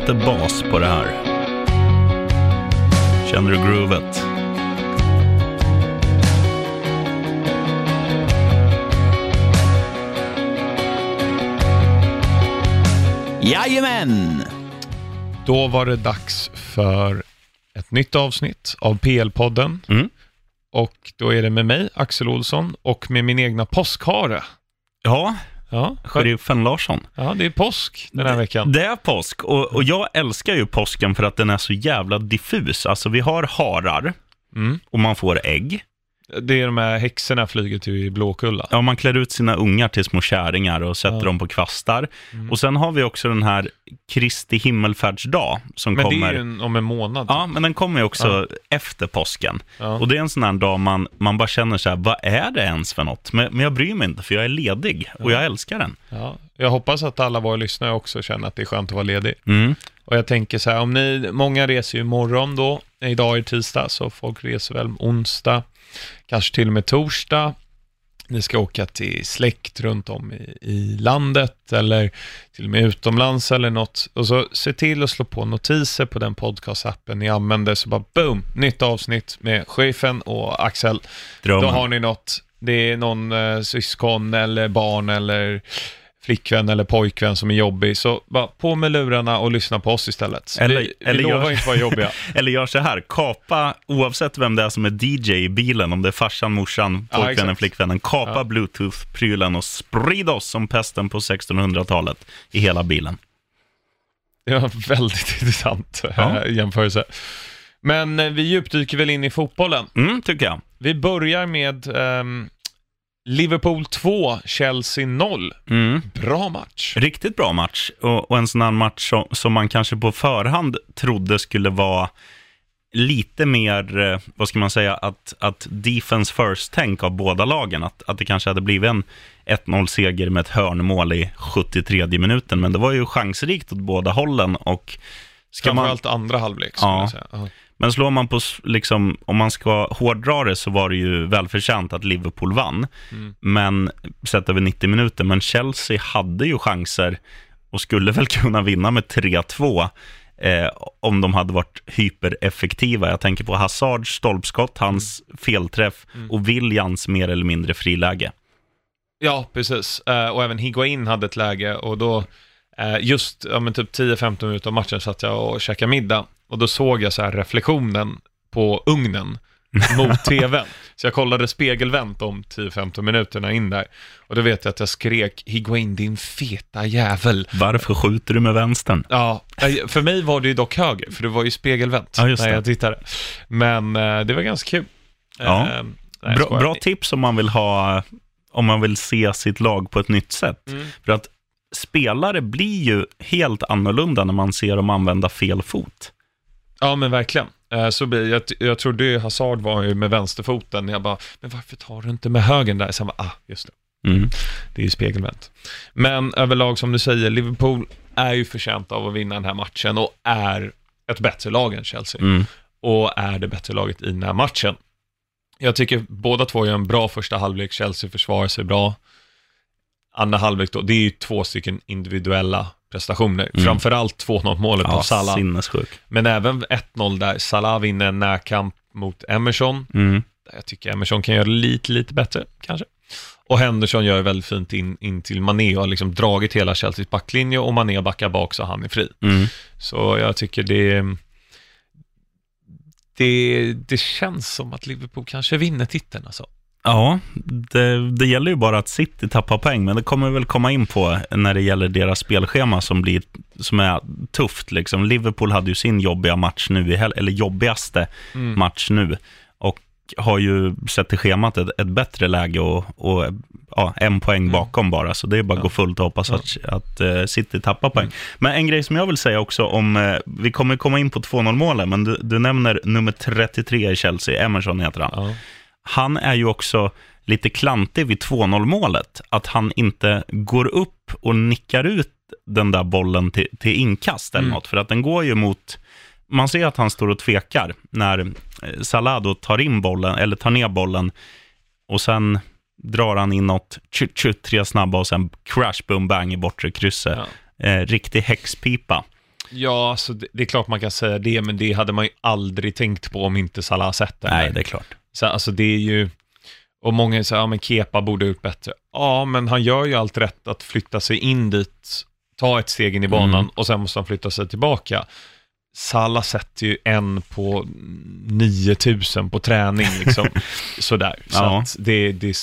lite bas på det här. Känner du groovet? Jajamän! Då var det dags för ett nytt avsnitt av PL-podden. Mm. Och då är det med mig, Axel Olsson, och med min egna påskhare. Ja, Ja, sheriffen Larsson. ja, det är påsk den här veckan. Det är påsk och, och jag älskar ju påsken för att den är så jävla diffus. Alltså vi har harar Mm. och man får ägg. Det är de här häxorna flyger i Blåkulla. Ja, man klär ut sina ungar till små kärringar och sätter Ja. dem på kvastar. Mm. Och sen har vi också den här Kristi himmelfärdsdag som Men kommer. det är ju om en månad. Ja, men den kommer ju också efter påsken. Ja. Och det är en sån här dag man, man bara känner så här, vad är det ens för något? Men, men jag bryr mig inte, för jag är ledig och jag älskar den. Ja. Jag hoppas att alla våra lyssnare också känner att det är skönt att vara ledig. Mm. Och jag tänker så här, om ni, många reser ju imorgon då, idag är tisdag, så folk reser väl onsdag, kanske till och med torsdag. Ni ska åka till släkt runt om i, i landet eller till och med utomlands eller något. Och så se till att slå på notiser på den podcastappen ni använder, så bara boom, nytt avsnitt med chefen och Axel. Drömmen. Då har ni något, det är någon eh, syskon eller barn eller flickvän eller pojkvän som är jobbig, så bara på med lurarna och lyssna på oss istället. Eller- vi, eller vi lovar gör- inte vara jobbiga. Eller gör så här, kapa, oavsett vem det är som är DJ i bilen, om det är farsan, morsan, Ja, pojkvännen, exakt. flickvännen, kapa Ja. bluetooth-prylen och sprid oss som pesten på 1600-talet i hela bilen. Det var en väldigt intressant Ja. eh, jämförelse. Men eh, vi djupdyker väl in i fotbollen. Mm, tycker jag. Vi börjar med ehm, Liverpool 2, Chelsea 0. Mm. Bra match. Riktigt bra match och, och en sån här match som, som man kanske på förhand trodde skulle vara lite mer, eh, vad ska man säga, att, att defense first-tänk av båda lagen. Att, att det kanske hade blivit en 1-0-seger med ett hörnmål i 73 minuten. Men det var ju chansrikt åt båda hållen och ska man, Framförallt andra halvlek, Ja. jag säga. Ja. Men slår man på, liksom, om man ska hårdra det så var det ju välförtjänt att Liverpool vann. Mm. Men sett över 90 minuter, men Chelsea hade ju chanser och skulle väl kunna vinna med 3-2 eh, om de hade varit hypereffektiva. Jag tänker på Hazards stolpskott, hans felträff Mm. och Williams mer eller mindre friläge. Ja, precis. Eh, och även Higuain hade ett läge och då, eh, just ja, men typ 10-15 minuter av matchen satt jag och käkade middag och då såg jag så här reflektionen på ugnen mot tvn. Så jag kollade spegelvänt om 10-15 minuterna in där och då vet jag att jag skrek Higuain din feta jävel. Varför skjuter du med vänstern? Ja, för mig var det ju dock höger, för det var ju spegelvänt Ja, just när jag tittade. Men eh, det var ganska kul. Ja. Eh, nej, Bra, bra tips om man vill ha, om man vill se sitt lag på ett nytt sätt. Mm. För att spelare blir ju helt annorlunda när man ser dem använda fel fot. Ja, men verkligen. Eh, Så blir, jag, jag trodde Hazard var ju med vänsterfoten. Jag bara, men varför tar du inte med högen där? Sen bara, ah, just det. Mm. Det är ju spegelvänt. Men överlag, som du säger, Liverpool är ju förtjänt av att vinna den här matchen och är ett bättre lag än Chelsea. Mm. Och är det bättre laget i den här matchen. Jag tycker båda två gör en bra första halvlek. Chelsea försvarar sig bra. Andra halvlek då, det är ju två stycken individuella prestationer. Mm. Framförallt 2-0 målet på Ja, Salah. sinnessjuk. Men även 1-0 där, Salah vinner en närkamp mot Emerson. Mm. Jag tycker Emerson kan göra lite, lite bättre kanske. Och Henderson gör väldigt fint in, in till Mané och har liksom dragit hela Chelseas backlinje och Mané backar bak så han är fri. Mm. Så jag tycker det, det, det känns som att Liverpool kanske vinner titeln alltså. Ja, det, det gäller ju bara att City tappar poäng, men det kommer vi väl komma in på när det gäller deras spelschema som, blir, som är tufft. Liksom. Liverpool hade ju sin jobbiga match nu, i eller jobbigaste Mm. match nu, och har ju sett i schemat ett, ett bättre läge och, och ja, en poäng bakom bara, så det är bara att Ja. gå fullt och hoppas Ja. att, att eh, City tappar poäng. Mm. Men en grej som jag vill säga också om, eh, vi kommer komma in på 2-0 målen, men du, du nämner nummer 33 i Chelsea, Emerson heter han Ja. Han är ju också lite klantig vid 2-0 målet. Att han inte går upp och nickar ut den där bollen till, till inkast eller Mm. något. För att den går ju mot... Man ser att han står och tvekar när eh, Salah då tar in bollen, eller tar ner bollen och sen drar han inåt, tjut, tjut, tre snabba och sen crash, boom, bang i bortre krysset. Ja. Eh, riktig häxpipa. Ja, alltså det, det är klart man kan säga det, men det hade man ju aldrig tänkt på om inte Salah sett det. Nej, det är klart. Så, alltså det är ju, och många säger, ja men Kepa borde ha gjort bättre. Ja, men han gör ju allt rätt att flytta sig in dit, ta ett steg in i banan Mm. och sen måste han flytta sig tillbaka. Salah sätter ju en på 9000 på träning liksom. Sådär. Så Ja. att det, det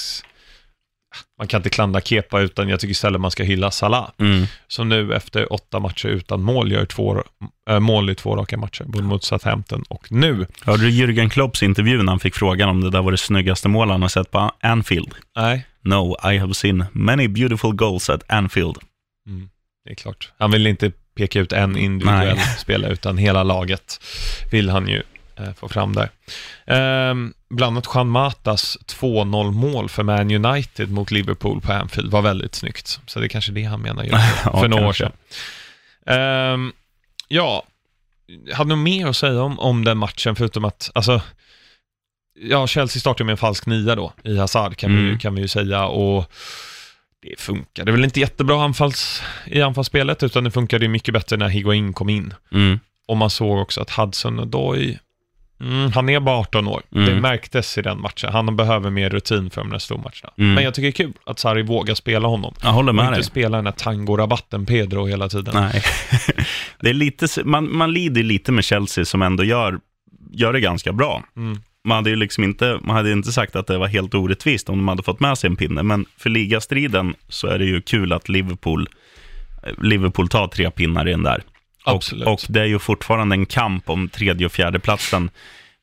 man kan inte klandra Kepa utan jag tycker istället man ska hylla Salah. Mm. Som nu efter åtta matcher utan mål gör två äh, mål i två raka matcher, både mot Southampton och nu. Hörde du Jürgen Klopps intervju när han fick frågan om det där var det snyggaste mål han har sett på Anfield? Nej, No, I have seen many beautiful goals at Anfield. mm, det är klart. Han vill inte peka ut en individuell Nej. spelare, utan hela laget vill han ju få fram där. Ehm, bland annat Juan Matas 2-0 mål för Man United mot Liverpool på Anfield var väldigt snyggt. Så det är kanske det han menar för, Ja, några år sedan. Ehm, ja, hade du mer att säga om, om den matchen, förutom att, alltså, ja, Chelsea startade med en falsk nia då, i Hazard, kan, vi, Mm. kan vi ju säga, och det funkade väl inte jättebra anfalls, i anfallsspelet, utan det funkade ju mycket bättre när Higuain kom in. Mm. Och man såg också att Hudson Odoi, mm, han är bara 18 år. Mm. Det märktes i den matchen. Han behöver mer rutin för de där stormatcherna. Mm. Men jag tycker det är kul att Sarri vågar spela honom. Jag håller Och med inte dig. spela den här tangorabatten Pedro hela tiden. Nej. det är lite, man, man lider lite med Chelsea som ändå gör, gör det ganska bra. Mm. Man hade ju liksom inte, man hade inte sagt att det var helt orättvist om de hade fått med sig en pinne, men för ligastriden så är det ju kul att Liverpool, Liverpool tar tre pinnar i den där. Absolut. Och, och det är ju fortfarande en kamp om tredje och fjärde platsen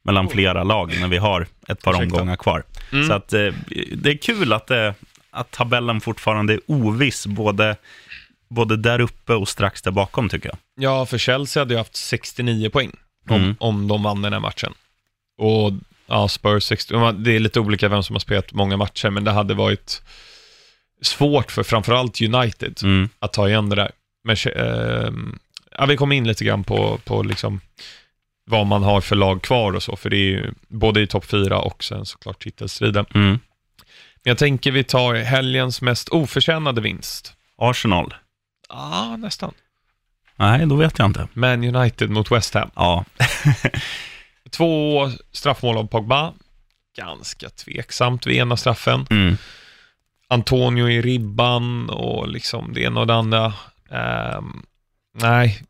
mellan flera lag när vi har ett par Ursäkta. omgångar kvar. Mm. Så att, eh, det är kul att, det, att tabellen fortfarande är oviss, både, både där uppe och strax där bakom tycker jag. Ja, för Chelsea hade ju haft 69 poäng om, Mm. om de vann den här matchen. Och ja, Spurs 60, ja, det är lite olika vem som har spelat många matcher, men det hade varit svårt för framförallt United Mm. att ta igen det där. Men, eh, ja, vi kommer in lite grann på, på liksom vad man har för lag kvar och så, för det är ju både i topp fyra och sen såklart titelstriden. Mm. Men jag tänker vi tar helgens mest oförtjänade vinst. Arsenal? Ja, nästan. Nej, då vet jag inte. Man United mot West Ham. Ja, Två straffmål av Pogba. Ganska tveksamt vid ena straffen. mm. Antonio i ribban och liksom det ena och det andra. Ehm, nej,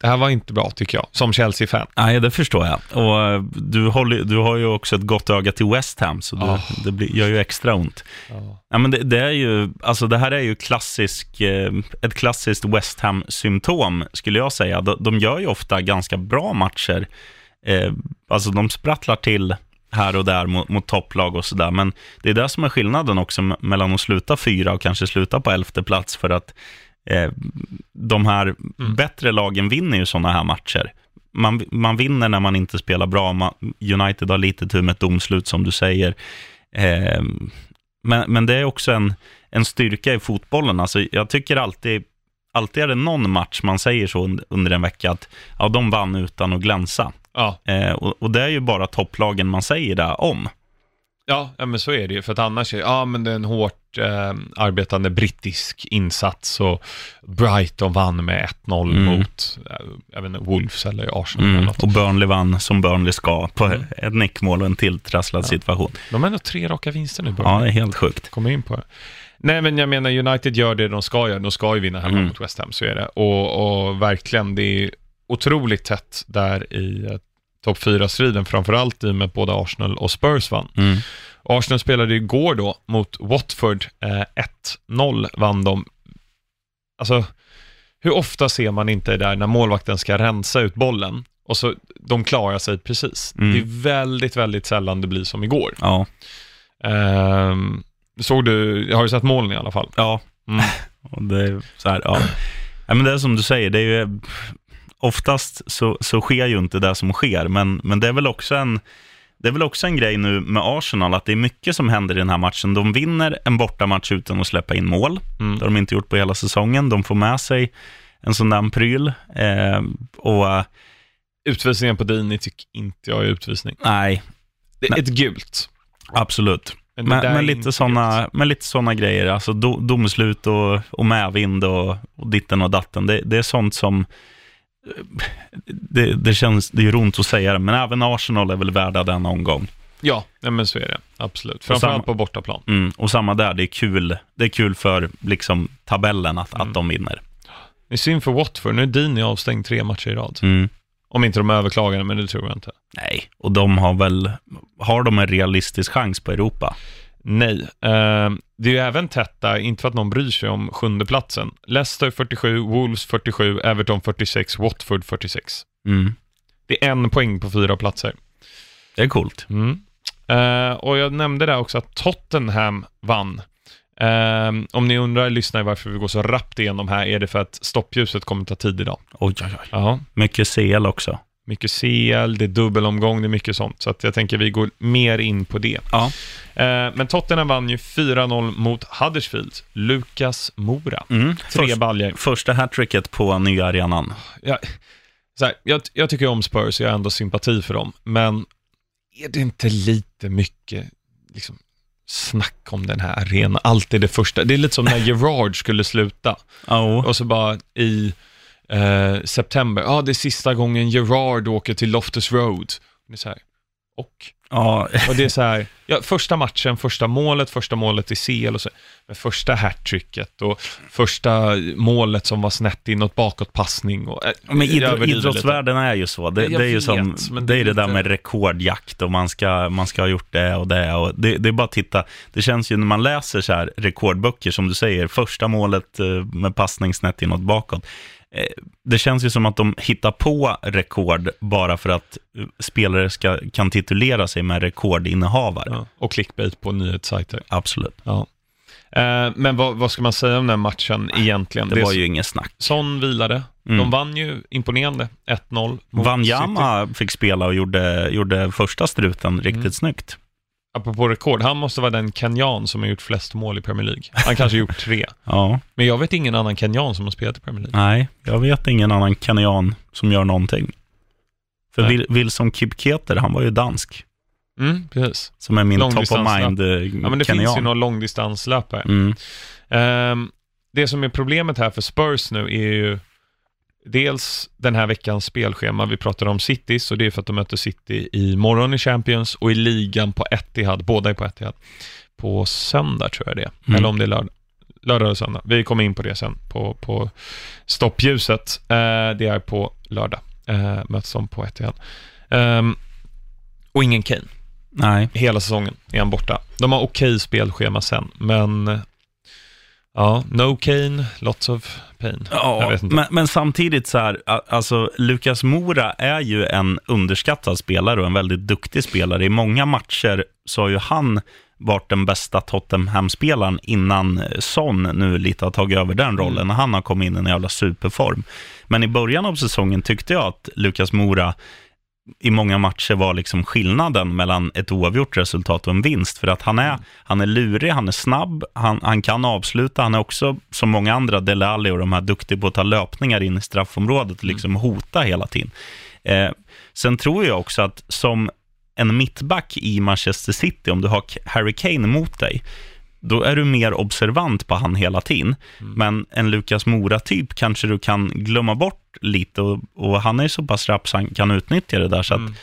det här var inte bra tycker jag, som Chelsea-fan. Nej, det förstår jag. Och eh, du, håller, du har ju också ett gott öga till West Ham, så du, Ah. det blir, gör ju extra ont. Ja. Ja, men det, det, är ju, alltså det här är ju klassisk, eh, ett klassiskt West Ham-symptom, skulle jag säga. De, de gör ju ofta ganska bra matcher. Eh, alltså de sprattlar till här och där mot, mot topplag och sådär. Men det är det som är skillnaden också me- mellan att sluta fyra och kanske sluta på elfte plats. För att eh, de här bättre lagen vinner ju sådana här matcher. Man, man vinner när man inte spelar bra. Man, United har lite tur med ett domslut som du säger. Eh, men, men det är också en, en styrka i fotbollen. Alltså, jag tycker alltid, alltid är det någon match man säger så und- under en vecka att ja, de vann utan att glänsa. Ja, Eh, och, och det är ju bara topplagen man säger det om. Ja, ja, men så är det ju. För att annars är ja, men det är en hårt eh, arbetande brittisk insats och Brighton vann med 1-0 Mm. mot, eh, jag vet inte, Wolves eller Arsenal eller Mm. något. Och Burnley vann som Burnley ska på Mm. ett nickmål och en tilltrasslad situation. De har ändå tre raka vinster nu, Ja, Burnley. det är helt sjukt. Kommer in på det. Nej, men jag menar United gör det de ska göra. De ska ju vinna hemma Mm. mot West Ham, så är det. Och, och verkligen, det är otroligt tätt där i topp 4-striden, framförallt i och med att både Arsenal och Spurs vann. Mm. Arsenal spelade igår då mot Watford. Eh, 1-0 vann de. Alltså, hur ofta ser man inte det där när målvakten ska rensa ut bollen och så de klarar sig precis. Mm. Det är väldigt, väldigt sällan det blir som igår. Ja, Ehm, såg du, har du sett målen i alla fall? ja. Mm. Och det är så här, ja. ja. men det är som du säger, det är ju, oftast så, så sker ju inte det som sker, men, men det är väl också en det är väl också en grej nu med Arsenal, att det är mycket som händer i den här matchen. De vinner en bortamatch utan att släppa in mål. Mm. Det har de inte gjort på hela säsongen. De får med sig en sån där pryl. Eh, och eh, Utvisningen på Dini tycker inte jag är utvisning. nej, Det är ett gult. absolut. Men, Men, lite såna, men lite såna grejer, alltså do, domslut och, och medvind och, och ditten och datten. Det, det är sånt som det, det känns, det gör ont att säga det, men även Arsenal är väl värda den omgång. Ja, nej, men så är det. Absolut. samma- Framförallt på bortaplan. Mm, och samma där, det är kul, det är kul för liksom tabellen att, Mm. att de vinner. Det är synd för Watford. Nu är Dini avstängd tre matcher i rad. Mm. Om inte de överklagar, men det tror jag inte. Nej, och de har väl, har de en realistisk chans på Europa? Nej. Eh, det är ju även tätt där, inte för att någon bryr sig om sjunde platsen. Leicester 47, Wolves 47, Everton 46, Watford 46. Mm. Det är en poäng på fyra platser. Det är coolt. Mm. Eh, och jag nämnde där också att Tottenham vann. Eh, om ni undrar, lyssnar varför vi går så rappt igenom här, är det för att stoppljuset kommer ta tid idag. Oj, oj, oj. Ja, Mycket CL också. Mycket CL, det är dubbelomgång, det är mycket sånt. Så att jag tänker vi går mer in på det. Ja. Eh, men Tottenham vann ju 4-0 mot Huddersfield. Lukas Mora. Mm. Tre Först, baljor. första hattricket på nya arenan. Jag, så här, jag, jag tycker om Spurs, jag har ändå sympati för dem, men är det inte lite mycket liksom, snack om den här arenan? Alltid det första. Det är lite som när Gerard skulle sluta Oh. och så bara i eh, september, ja ah, det är sista gången Gerard åker till Loftus Road. Det är så här, och? Ja, Och det är så här, ja, första matchen, första målet, första målet i CL och så, men första hattricket och första målet som var snett inåt bakåtpassning och... eh, men idro, överdriver lite. idrottsvärlden är ju så. Det, det är ju vet, som, det det är det där inte- med rekordjakt och man ska, man ska ha gjort det och det. Och det, det är bara att titta. Det känns ju när man läser så här rekordböcker, som du säger, första målet eh, med passning snett inåt bakåt. Eh, Det känns ju som att de hittar på rekord bara för att eh, spelare ska, kan titulera sig med rekordinnehavare. Ja, och clickbait på nyhetssajter. Absolut. Ja. Eh, men vad, vad ska man säga om den matchen egentligen? Det var är- ju inget snack. Son vilade. Mm. De vann ju imponerande 1-0 mot City. Wanyama fick spela och gjorde, gjorde första struten riktigt Mm. snyggt. Apropå rekord, han måste vara den kenyan som har gjort flest mål i Premier League. Han kanske gjort tre. Ja, Men jag vet ingen annan kenyan som har spelat i Premier League. nej, jag vet ingen annan kenyan som gör någonting. För. Wil- Wilson Kipketer, han var ju dansk, Mm, precis. som är min top of mind eh, Ja, men det kenyan. finns ju någon långdistanslöpare. Mm. Ehm, det som är problemet här för Spurs nu är ju dels den här veckans spelschema. Vi pratade om Citys och det är för att de möter City i morgon i Champions och i ligan på Etihad. Båda är på Etihad. På söndag tror jag det är. Mm. Eller om det är lördag. Lördag eller söndag. Vi kommer in på det sen på, på stoppljuset. Eh, det är på lördag. Uh, möts de på Etihad. Ehm, och ingen Kane. Nej, Hela säsongen är han borta. De har okej spelschema sen, men eh, ja, no Kane, lots of pain. Ja, men, men samtidigt så här, alltså Lukas Mora är ju en underskattad spelare och en väldigt duktig spelare. I många matcher så har ju han varit den bästa Tottenham-spelaren innan eh, Son nu lite har tagit över den rollen, Mm. när han har kommit in i en jävla superform. Men i början av säsongen tyckte jag att Lukas Mora i många matcher var liksom skillnaden mellan ett oavgjort resultat och en vinst. För att han är, han är lurig, han är snabb, han, han kan avsluta, han är också som många andra, Dele Alli och de här duktig på att ta löpningar in i straffområdet och liksom hota hela tiden. Eh, sen tror jag också att som en mittback i Manchester City, om du har Harry Kane mot dig, då är du mer observant på han hela tiden. Men en Lukas Mora-typ kanske du kan glömma bort lite och, och han är så pass rapp så han kan utnyttja det där. Så att, Mm.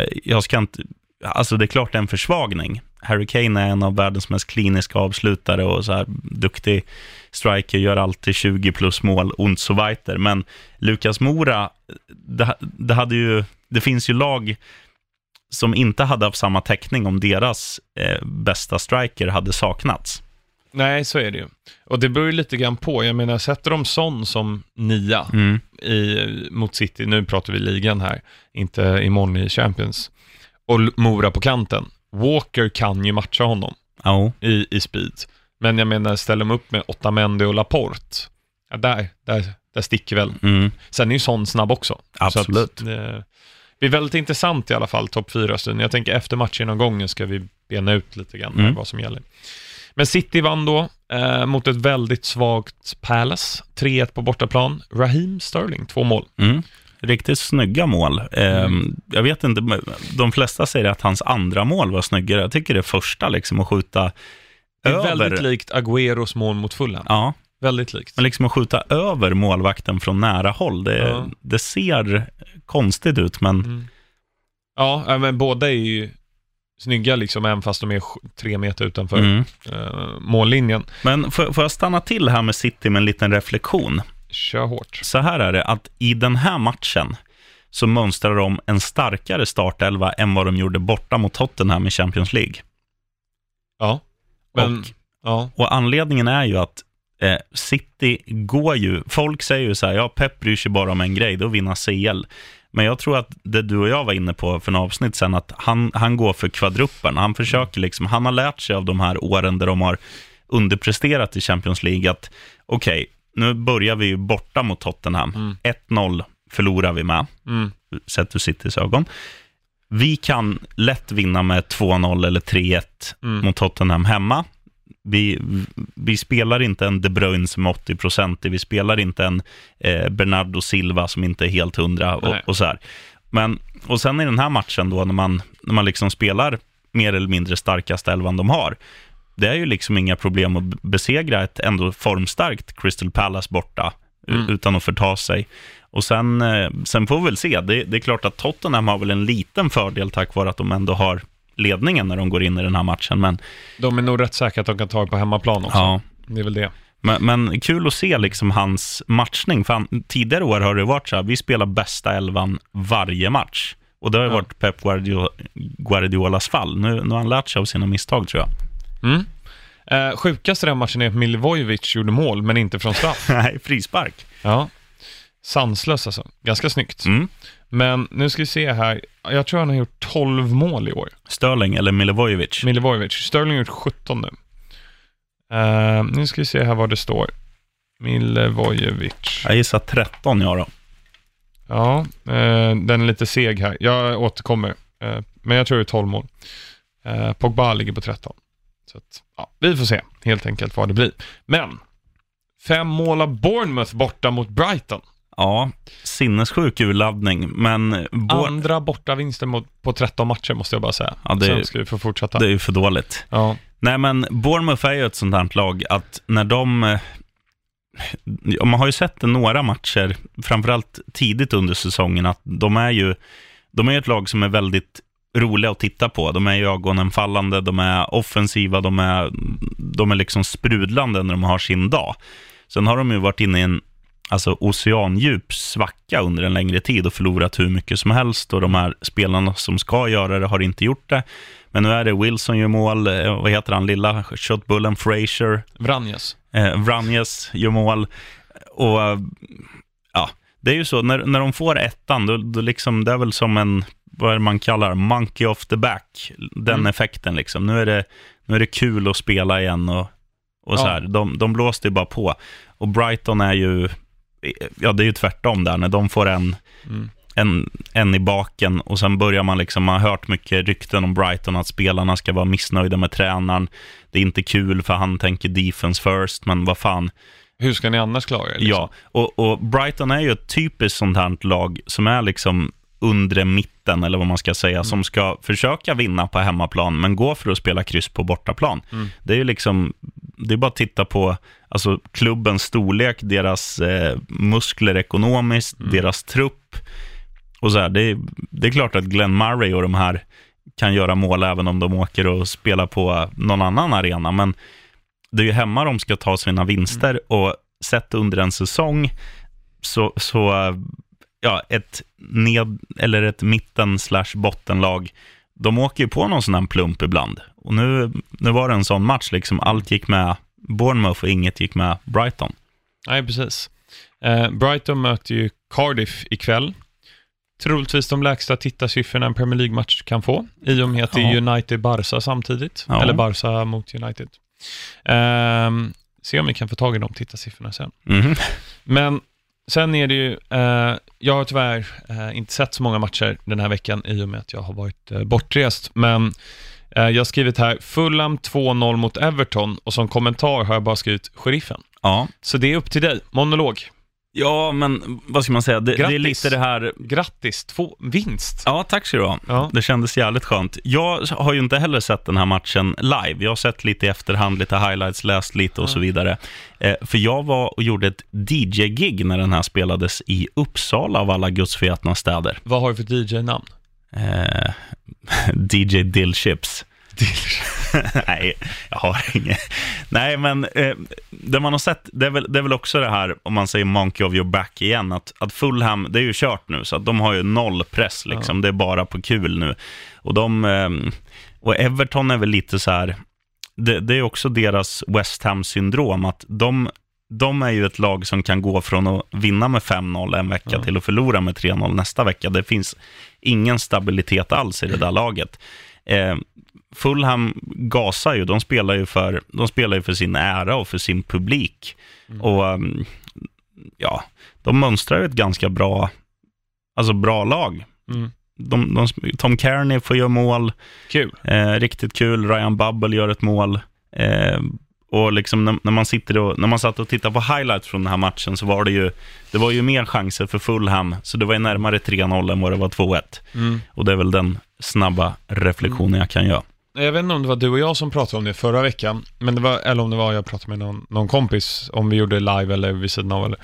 eh, jag ska inte, alltså det är klart det är en försvagning. Harry Kane är en av världens mest kliniska avslutare och så här duktig striker, gör alltid 20 plus mål, und so weiter. Men Lukas Mora, det, det, hade ju, det finns ju lag som inte hade haft samma täckning om deras eh, bästa striker hade saknats. Nej, så är det ju. Och det beror ju lite grann på. Jag menar, sätter de Son som nia Mm. i, mot City, nu pratar vi ligan här, inte imorgon i Champions, och Mora på kanten. Walker kan ju matcha honom Ja, i, i speed. Men jag menar, ställer de upp med Otamendi och Laporte, ja, där, där, där sticker väl. mm. Sen är ju Son snabb också. Absolut. Att, eh, blir väldigt intressant i alla fall, topp 4-stunden. Jag tänker efter gång ska vi bena ut lite grann Mm. vad som gäller. Men City vann då eh, mot ett väldigt svagt Palace. 3-1 på bortaplan. Raheem Sterling, två mål. Mm. Riktigt snygga mål. Eh, Jag vet inte, de flesta säger att hans andra mål var snyggare. Jag tycker det första, liksom att skjuta Det är över. väldigt likt Agüeros mål mot Fulham. Ja, väldigt likt. Men liksom att skjuta över målvakten från nära håll, det, Ja. det ser konstigt ut, men Mm. Ja, men båda är ju snygga liksom, även fast de är tre meter utanför mm. eh, mållinjen. Men får, får jag stanna till här med City med en liten reflektion? Kör hårt. Så här är det, att i den här matchen så mönstrar de en starkare startelva än vad de gjorde borta mot Tottenham i Champions League. Ja, men, Och, ja. och anledningen är ju att eh, City går ju, folk säger ju så här, ja Pep bryr sig bara om en grej, då vinna CL. Men jag tror att det du och jag var inne på för en avsnitt sen, att han, han går för kvadruppen. Han försöker liksom, han har lärt sig av de här åren där de har underpresterat i Champions League, att okej, nu börjar vi ju borta mot Tottenham. Mm. 1-0 förlorar vi med, Mm. sett ur Citys ögon. Vi kan lätt vinna med 2-0 eller 3-1 Mm. mot Tottenham hemma. Vi, vi spelar inte en De Bruyne som är 80% vi spelar inte en eh, Bernardo Silva som inte är helt hundra och, och så här. Men, och sen i den här matchen då, när man, när man liksom spelar mer eller mindre starkaste elvan de har, det är ju liksom inga problem att besegra ett ändå formstarkt Crystal Palace borta, Mm. utan att förta sig. Och sen, eh, sen får vi väl se. Det, det är klart att Tottenham har väl en liten fördel tack vare att de ändå har ledningen när de går in i den här matchen. Men, De är nog rätt säkra att de kan ta på hemmaplan också. ja, Det är väl det. men, men kul att se liksom hans matchning. För han, tidigare år har det varit så här, vi spelar bästa elvan varje match. Och det har ju Ja. varit Pep Guardiola, Guardiolas fall. Nu, nu har han lärt sig av sina misstag tror jag. Mm. Eh, sjukast i den matchen är att Milivojevic gjorde mål, men inte från straff. Nej, frispark. Ja. Sanslös alltså. Ganska snyggt. Mm. Men nu ska vi se här. Jag tror han har gjort 12 mål i år. Sterling eller Milivojevic. Milivojevic. Sterling har gjort 17 nu. Eh, nu ska vi se här vad det står. Milivojevic. Jag gissar 13 jag då. Ja, eh, den är lite seg här. Jag återkommer. Eh, men jag tror det är 12 mål. Eh, Pogba ligger på 13. Så att, ja, vi får se helt enkelt vad det blir. Men, fem mål av Bournemouth borta mot Brighton. Ja, sinnessjuk urladdning, men Bo- Andra borta vinsten mot, på 13 matcher måste jag bara säga. Ja, det- Sen ska vi få fortsätta. det är ju för dåligt. Ja, Nej, men Bournemouth är ju ett sånt här lag att när de... eh, Man har ju sett det några matcher, framförallt tidigt under säsongen, att de är ju de är ett lag som är väldigt roliga att titta på. De är i ögonen fallande, de är offensiva, de är, de är liksom sprudlande när de har sin dag. Sen har de ju varit inne i en alltså, oceandjup svacka under en längre tid och förlorat hur mycket som helst och de här spelarna som ska göra det har inte gjort det. Men nu är det Wilson gör mål, eh, vad heter han, lilla shotbullen Fraser, Vranjes. eh, Vranjes gör mål. Och eh, ja, det är ju så, när, när de får ettan, då, då liksom, det är väl som en, vad är det man kallar, monkey off the back, den Mm. effekten liksom. Nu är, det, nu är det kul att spela igen och, och så Ja. här. De, de blåste ju bara på. Och Brighton är ju, ja det är ju tvärtom där, när de får en, Mm. en, en i baken och sen börjar man liksom, man har hört mycket rykten om Brighton, att spelarna ska vara missnöjda med tränaren. Det är inte kul för han tänker defense first, men vad fan. Hur ska ni annars klara er? liksom? Ja, och, och Brighton är ju ett typiskt sånt här lag som är liksom undre mitten, eller vad man ska säga, som ska försöka vinna på hemmaplan, men gå för att spela kryss på bortaplan. Mm. Det är ju liksom, det är bara att titta på alltså, klubbens storlek, deras eh, muskler ekonomiskt, Mm. deras trupp. Och så här, det, är, det är klart att Glenn Murray och de här kan göra mål även om de åker och spelar på någon annan arena, men det är ju hemma de ska ta sina vinster och sett under en säsong så, så ja, ett ned eller ett mitten slash bottenlag, de åker ju på någon sån här plump ibland. Och nu, nu var det en sån match, liksom allt gick med Bournemouth och inget gick med Brighton. Nej, precis. Eh, Brighton möter ju Cardiff ikväll. Troligtvis de lägsta tittarsiffrorna en Premier League-match kan få, i och med att det är. United-Barca samtidigt. Ja. Eller Barca mot United. Ehm, se om vi kan få tag i de tittarsiffrorna sen. Mhm. Men sen är det ju, eh, jag har tyvärr eh, inte sett så många matcher den här veckan i och med att jag har varit eh, bortrest. Men eh, jag har skrivit här, Fulham 2-0 mot Everton och som kommentar har jag bara skrivit sheriffen. Ja, Så det är upp till dig, monolog. Ja, men vad ska man säga? Det, det är lite det här... Grattis, två vinst. Ja, tack ska du ha. Ja. Det kändes jävligt skönt. Jag har ju inte heller sett den här matchen live. Jag har sett lite i efterhand, lite highlights, läst lite och så vidare. Eh, för jag var och gjorde ett DJ-gig när den här spelades i Uppsala av alla gudsförgätna städer. Vad har du för DJ-namn? Eh, DJ Dillchips. Nej, jag har inget. Nej, men eh, det man har sett, det är, väl, det är väl också det här, om man säger monkey of your back igen, att, att Fulham, det är ju kört nu, så att de har ju noll press, liksom. det är bara på kul nu. Och, de, eh, och Everton är väl lite så här, det, det är också deras West Ham-syndrom, att de, de är ju ett lag som kan gå från att vinna med 5-0 en vecka till att förlora med 3-0 nästa vecka. Det finns ingen stabilitet alls i det där laget. Eh, Fulham gasar ju, de spelar ju, för, de spelar ju för sin ära och för sin publik. Och um, ja, de mönstrar ju ett ganska bra, alltså bra lag. Mm. De, de, Tom Kearney får göra mål, Kul. eh, riktigt kul. Ryan Bubble gör ett mål. Eh, och liksom när, när, man sitter och, när man satt och tittade på highlights från den här matchen så var det ju, det var ju mer chanser för Fulham, så det var ju närmare 3-0 än vad det var 2-1. Mm. Och det är väl den snabba reflektionen jag kan göra. Jag vet inte om det var du och jag som pratade om det förra veckan, men det var, eller om det var jag pratade med någon, någon kompis, om vi gjorde live eller vid sidan av. Eller.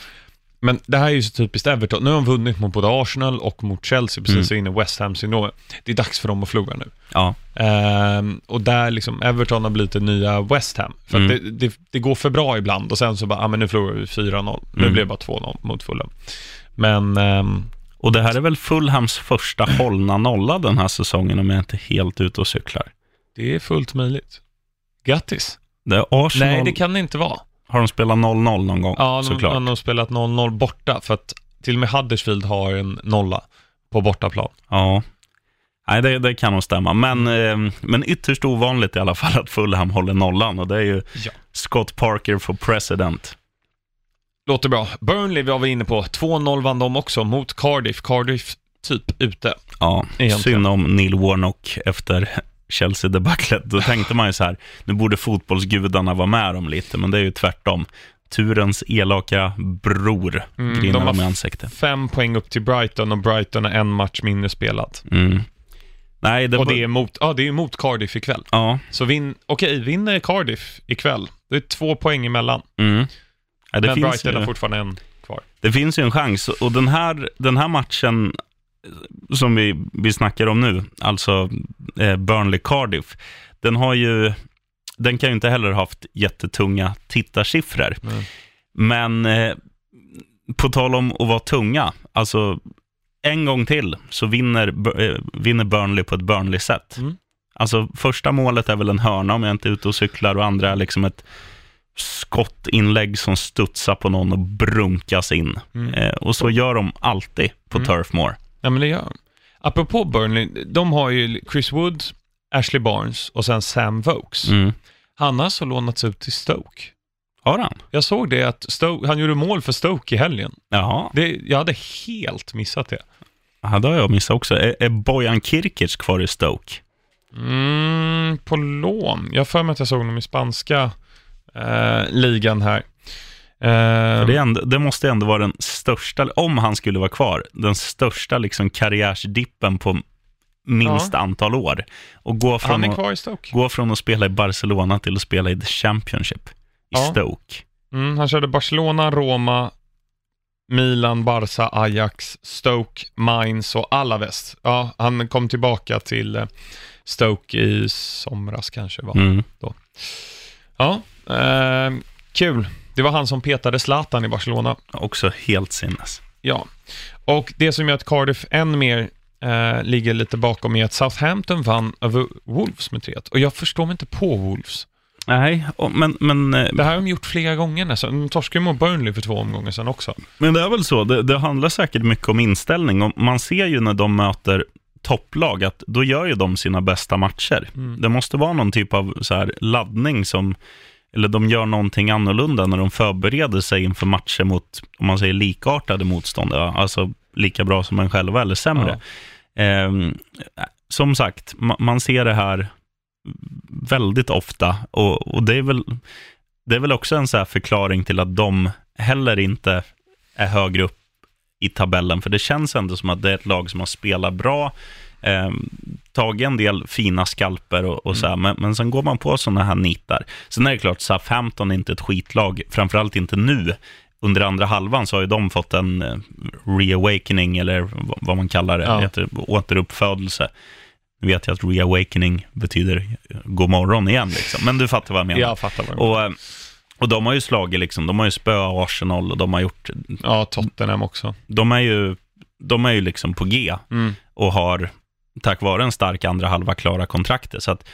Men det här är ju så typiskt Everton. Nu har de vunnit mot både Arsenal och mot Chelsea, precis Mm. i West Ham-syndromet. Det är dags för dem att förlora nu. Ja, Ehm, och där liksom, Everton har blivit det nya West Ham. För Mm. det, det, det går för bra ibland och sen så bara, ah, men nu förlorar vi 4-0. Nu Mm. blev det bara 2-0 mot Fulham. Men, ehm, och det här är väl Fulhams första hållna nolla den här säsongen om jag inte är helt ute och cyklar. det är fullt möjligt. Grattis. Det Arsenal, Nej, det kan det inte vara. Har de spelat 0-0 någon gång Ja, såklart. de har spelat 0-0 borta, för att till och med Huddersfield har en nolla på bortaplan. Ja. Nej, det, det kan nog stämma. Men, eh, men ytterst ovanligt i alla fall att Fulham håller nollan. Och det är ju Ja. Scott Parker for president. Låter bra. Burnley var vi inne på. 2-0 vann de också mot Cardiff. Cardiff typ ute. Ja, Egentligen. synd om Neil Warnock efter Chelsea-debaclet. Då tänkte man ju så här, nu borde fotbollsgudarna vara med dem lite, men det är ju tvärtom. Turens elaka bror Mm, grinar dem i ansiktet. Fem poäng upp till Brighton och Brighton har en match mindre spelat. Mm. Nej, det, och var- det är mot, ja, det är mot Cardiff ikväll. Ja, Så vinn, okej, vinner Cardiff ikväll, det är två poäng emellan. mm. ja det, men Brighton ju, har fortfarande en kvar. det finns ju en chans. Och den här, den här matchen som vi, vi snackar om nu, alltså eh, Burnley-Cardiff, den har ju, den kan ju inte heller ha haft jättetunga tittarsiffror. Mm. Men eh, på tal om att vara tunga, alltså en gång till så vinner, eh, vinner Burnley på ett Burnley-sätt. Mm. Alltså första målet är väl en hörna om jag inte är ute och cyklar och andra är liksom ett skottinlägg som studsar på någon och brunkas in. Mm. Eh, och så gör de alltid på Mm. Turf Moor. Ja, men det gör de. Apropå Burnley, de har ju Chris Wood, Ashley Barnes och sen Sam Vokes. Mm. Han har så lånats ut till Stoke. Har han? Jag såg det att Stoke, han gjorde mål för Stoke i helgen. Jaha, Det, jag hade helt missat det. ja, det har jag missat också. Är, är Bojan Kirkic kvar i Stoke? Mm, på lån. Jag har för mig att jag såg honom i spanska eh, ligan här. Det, är ändå, det måste ändå vara den största, om han skulle vara kvar, den största liksom karriärsdippen på minst antal år. Och gå från, han är att, gå från att spela i Barcelona till att spela i The Championship i Ja. Stoke. Mm, han körde Barcelona, Roma, Milan, Barca, Ajax, Stoke, Mainz och Alaves. Ja, han kom tillbaka till eh, Stoke i somras kanske var. Mm. Ja, eh, kul. Det var han som petade Zlatan i Barcelona. Också helt sinnes. Ja, och det som gör att Cardiff än mer eh, ligger lite bakom är att Southampton vann över Wolves med 3 Och jag förstår mig inte på Wolves. Nej, men, men, eh, Det här har de gjort flera gånger nästan. De torskade mot Burnley för två omgångar sedan också. men det är väl så. Det, det handlar säkert mycket om inställning. Och man ser ju när de möter topplag att då gör ju de sina bästa matcher. Mm. Det måste vara någon typ av så här laddning som, eller de gör någonting annorlunda när de förbereder sig inför matcher mot, om man säger likartade motståndare, alltså lika bra som en själva eller sämre. Ehm, som sagt, ma- man ser det här väldigt ofta och, och det, är väl, det är väl också en så här förklaring till att de heller inte är högre upp i tabellen, för det känns ändå som att det är ett lag som har spelat bra, eh, tagit en del fina skalper och, och så här, men, men sen går man på sådana här nitar. Sen är det klart, Southampton är inte ett skitlag, framförallt inte nu. Under andra halvan så har ju de fått en eh, reawakening, eller vad- man kallar det, Ja. heter återuppfödelse. Nu vet jag att reawakening betyder god morgon igen, liksom. men du fattar vad jag menar. Jag fattar vad du menar. Och, eh, och de har ju slagit, liksom, de har ju spöat Arsenal och de har gjort, Ja, Tottenham också. de är ju, de är ju liksom på G Mm. och har tack vare en stark andra halva klara kontraktet. Så att,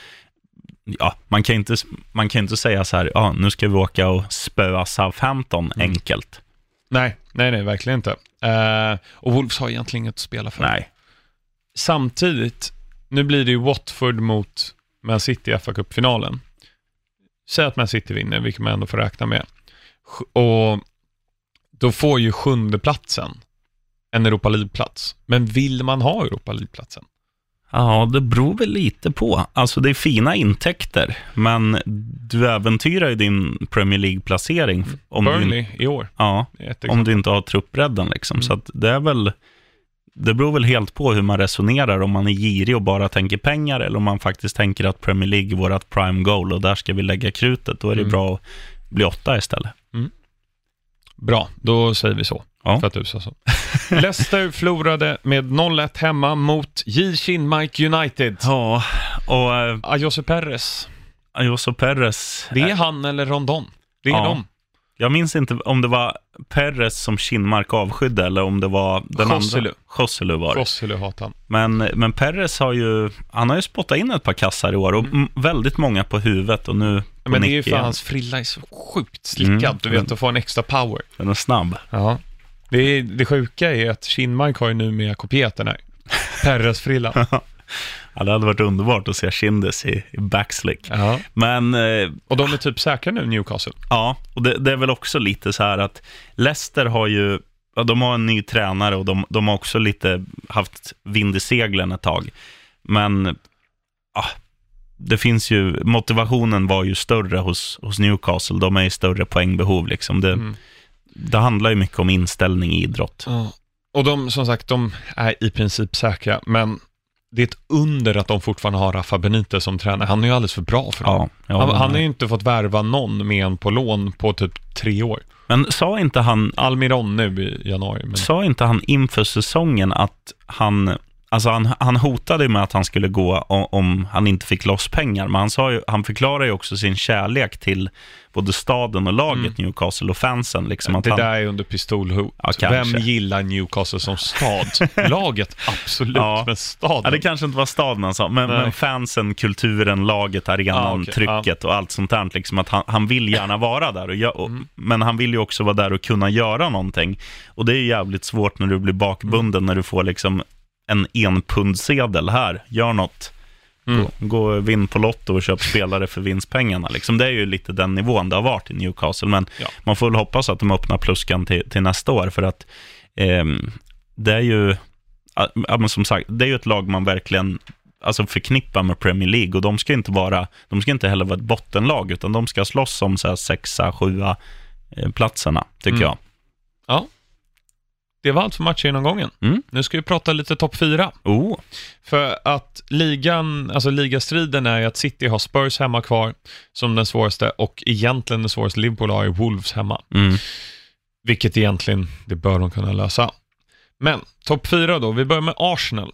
ja, man kan inte, man kan inte säga så här, ja, nu ska vi åka och spöa Southampton Mm. enkelt. Nej, nej, nej, verkligen inte. Eh, och Wolves har egentligen inget att spela för. Nej. Samtidigt, nu blir det ju Watford mot Man City i fa Cup-finalen. Säg att Man City vinner, vilket man ändå får räkna med. Och då får ju sjunde platsen en Europa League-plats. Men vill man ha Europa League-platsen? Ja, det beror väl lite på. Alltså det är fina intäkter, men du äventyrar ju din Premier League-placering om, du, Burnley i år. ja, om du inte har truppbredden. Liksom. Mm. Så det är väl... Det beror väl helt på hur man resonerar, om man är girig och bara tänker pengar, eller om man faktiskt tänker att Premier League är vårt prime goal och där ska vi lägga krutet. Då är det Mm. bra att bli åtta istället. Bra, då säger vi så. Ja. För att du sa så. Leicester förlorade med 0-1 hemma mot J. Mike United. Ja, och äh, Ayose Perez. Ayoso Perez. Det är han eller Rondon. Det är Ja. de. Jag minns inte om det var Perez som Kinmark avskydde eller om det var den Joselu. andra. Joselu var det. Rosselu hatar. Men, men Perez har ju, han har ju spottat in ett par kassar i år och mm. väldigt många på huvudet och nu på Men det är ju för igen. hans frilla är så sjukt slickad, Mm. du vet, att få en extra power. Den är snabb. Ja. Det, är, det sjuka är att Kinmark har ju nu med kopierat den här. Perez-frillan. Ja, det hade varit underbart att se Kindes i, i backslick. Ja. Men eh, Och de är typ säkra nu, Newcastle. ja, och det, det är väl också lite så här att Leicester har ju, de har en ny tränare och de, de har också lite haft vind i seglen ett tag. Men ja, det finns ju, motivationen var ju större hos, hos Newcastle. De är i större poängbehov liksom. Det, Mm. det handlar ju mycket om inställning i idrott. Ja. Och de, som sagt, de är i princip säkra, men det är ett under att de fortfarande har Rafa Benitez som tränare. Han är ju alldeles för bra för dem. Ja, ja, han, han har ju inte fått värva någon med en på lån på typ tre år. Men sa inte han, Almiron nu i januari. Men... sa inte han inför säsongen att han, alltså han, han hotade ju med att han skulle gå om, om han inte fick loss pengar, men han, sa ju, han förklarar ju också sin kärlek till både staden och laget Newcastle och fansen. Liksom Mm. det han, där är under pistolhot. Ja. Vem gillar Newcastle som stad? Laget, absolut, Ja. men staden. Ja, det kanske inte var staden han sa, men, men fansen, kulturen, laget, arenan, Ja, okej. trycket och allt sånt där. Liksom att han, han vill gärna vara där, och, och, Mm. men han vill ju också vara där och kunna göra någonting. Och det är ju jävligt svårt när du blir bakbunden, Mm. när du får liksom en enpundsedel här, gör något. Mm. Gå, och vinn på Lotto och köp spelare för vinstpengarna. Liksom. Det är ju lite den nivån det har varit i Newcastle, men Ja. man får väl hoppas att de öppnar pluskan till, till nästa år, för att ehm, det är ju, ja, som sagt, det är ju ett lag man verkligen alltså förknippar med Premier League och de ska inte vara, de ska inte heller vara ett bottenlag, utan de ska slåss om så här sexa, sjua eh, platserna, tycker Mm. jag. Ja. Det var allt för matchgenomgången. Mm. Nu ska vi prata lite topp fyra. Oh, För att ligan, alltså ligastriden är ju att City har Spurs hemma kvar som den svåraste och egentligen den svåraste Liverpool har är Wolves hemma. mm. Vilket egentligen, det bör de kunna lösa. Men topp fyra då, vi börjar med Arsenal.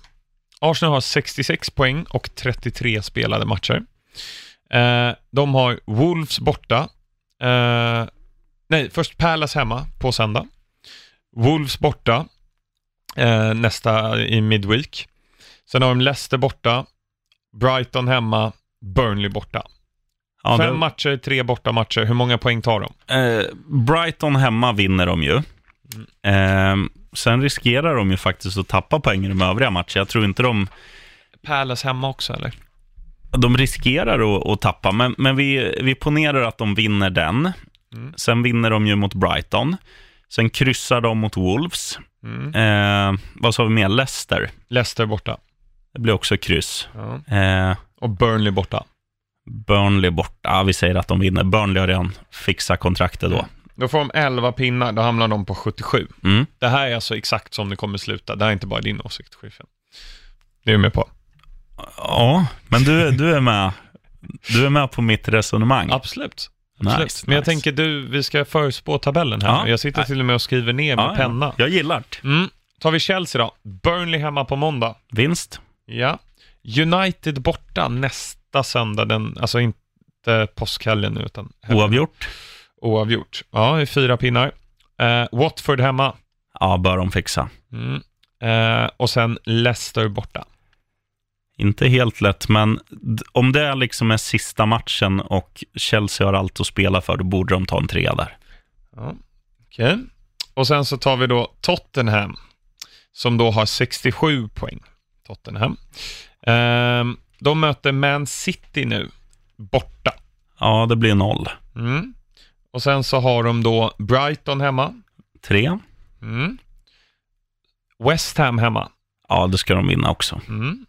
Arsenal har 66 poäng och 33 spelade matcher. Eh, de har Wolves borta. Eh, nej, först Palace hemma på söndag. Wolves borta eh, nästa i midweek. Sen har de Leicester borta, Brighton hemma, Burnley borta. Ja, Fem det, matcher, tre borta matcher. Hur många poäng tar de? eh, Brighton hemma vinner de ju. Eh, sen riskerar de ju faktiskt att tappa poäng i de övriga matcherna. Jag tror inte de Palace hemma också eller? De riskerar att, att tappa, men, men vi, vi ponerar att de vinner den. Mm. Sen vinner de ju mot Brighton. Sen kryssar de mot Wolves. Mm. Eh, vad sa vi mer? Leicester. Leicester borta. Det blir också kryss. Ja. Eh, Och Burnley borta. Burnley borta. Ja, vi säger att de vinner. Burnley har redan fixat kontraktet då. Då får de 11 pinnar, då hamnar de på 77. Mm. Det här är alltså exakt som det kommer sluta. Det här är inte bara din åsikt, chefen. Det är du med på? Ja, men du, du, är med, du är med på mitt resonemang. Absolut. Absolut. Nice, Men jag nice. tänker, du, vi ska förutspå tabellen här. Ja. Jag sitter till och med och skriver ner med Ja, ja. penna. Jag gillar det. Mm. Tar vi Chelsea då. Burnley hemma på måndag. Vinst. Ja. United borta nästa söndag, den, alltså inte påskhelgen nu, utan helgen. Oavgjort. oavgjort. Ja, är fyra pinnar. Eh, Watford hemma. Ja, bör de fixa. Mm. Eh, och sen Leicester borta. Inte helt lätt, men om det liksom är sista matchen och Chelsea har allt att spela för, då borde de ta en trea där. Ja. Okej. Och sen så tar vi då Tottenham, som då har 67 poäng. Tottenham. Ehm, de möter Man City nu, borta. Ja, det blir noll. Mm. Och sen så har de då Brighton hemma. Tre. Mm. West Ham hemma. Ja, det ska de vinna också. Mm.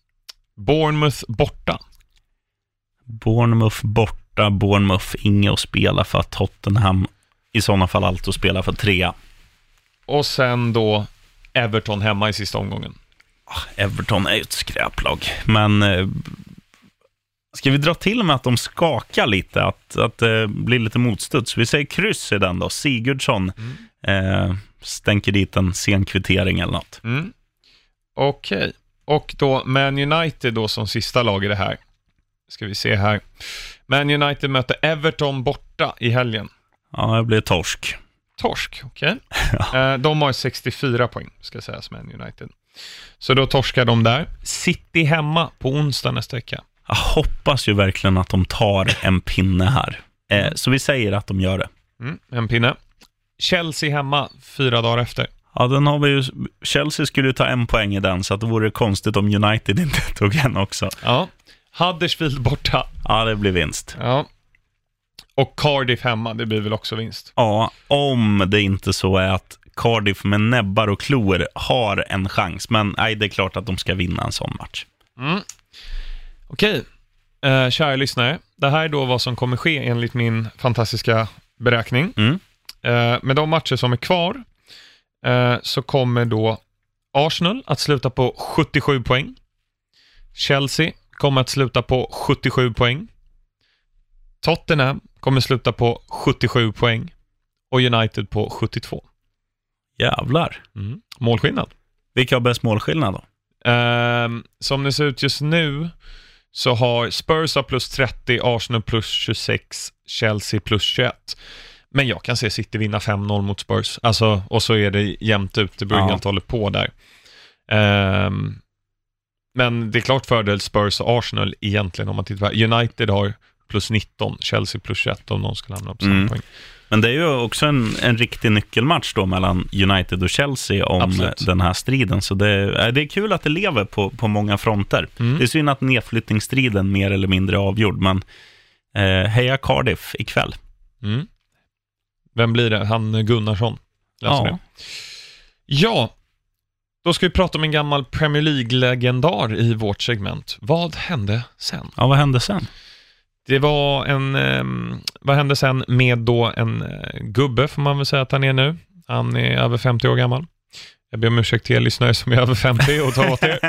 Bournemouth borta. Bournemouth borta, Bournemouth inget att spela för, Tottenham i sådana fall allt att spela för trea. Och sen då Everton hemma i sista omgången. Everton är ju ett skräplag, men eh, ska vi dra till med att de skakar lite, att, att det blir lite motstuds? Vi säger kryss i den då, Sigurdsson eh, stänker dit en sen kvittering eller något. Mm. Okej. Och då Man United då som sista lag i det här. Ska vi se här. Man United möter Everton borta i helgen. Ja, det blir torsk. Torsk, okej. Eh, de har 64 poäng, ska sägas, Man United. Så då torskar de där. City hemma på onsdag nästa vecka. Jag hoppas ju verkligen att de tar en pinne här. Eh, så vi säger att de gör det. Mm, en pinne. Chelsea hemma fyra dagar efter. Ja, den har vi ju. Chelsea skulle ju ta en poäng i den, så att det vore konstigt om United inte tog en också. Ja. Huddersfield borta. Ja, det blir vinst. Ja. Och Cardiff hemma, det blir väl också vinst. Ja, om det inte så är att Cardiff med näbbar och klor har en chans. Men nej, det är klart att de ska vinna en sån match. Okej, eh, kära lyssnare. Det här är då vad som kommer ske enligt min fantastiska beräkning. Mm. Eh, med de matcher som är kvar så kommer då Arsenal att sluta på 77 poäng. Chelsea kommer att sluta på 77 poäng. Tottenham kommer sluta på 77 poäng. Och United på 72. Jävlar. Mm. Målskillnad. Vilka har bäst målskillnad då? Ehm, som det ser ut just nu så har Spurs plus 30, Arsenal plus 26, Chelsea plus 21. Men jag kan se City vinna 5-0 mot Spurs. Alltså, och så är det jämnt ut, det beror Ja. ja. håller på där. Ehm, men det är klart fördel Spurs och Arsenal egentligen om man tittar på United har plus 19, Chelsea plus 21 om någon skulle hamna på samma Mm. poäng. Men det är ju också en, en riktig nyckelmatch då mellan United och Chelsea om Absolut. den här striden. Så det, äh, det är kul att det lever på, på många fronter. Mm. Det är synd att nedflyttningsstriden mer eller mindre är avgjord, men eh, heja Cardiff ikväll. Mm. Vem blir det? Han Gunnarsson? Läser Ja. det. Ja, då ska vi prata om en gammal Premier League-legendar i vårt segment. Vad hände sen? ja, vad hände sen? Det var en, ehm, vad hände sen med då en eh, gubbe, får man väl säga att han är nu. Han är över 50 år gammal. Jag ber om ursäkt till er lyssnare som är över 50 och tar åt er.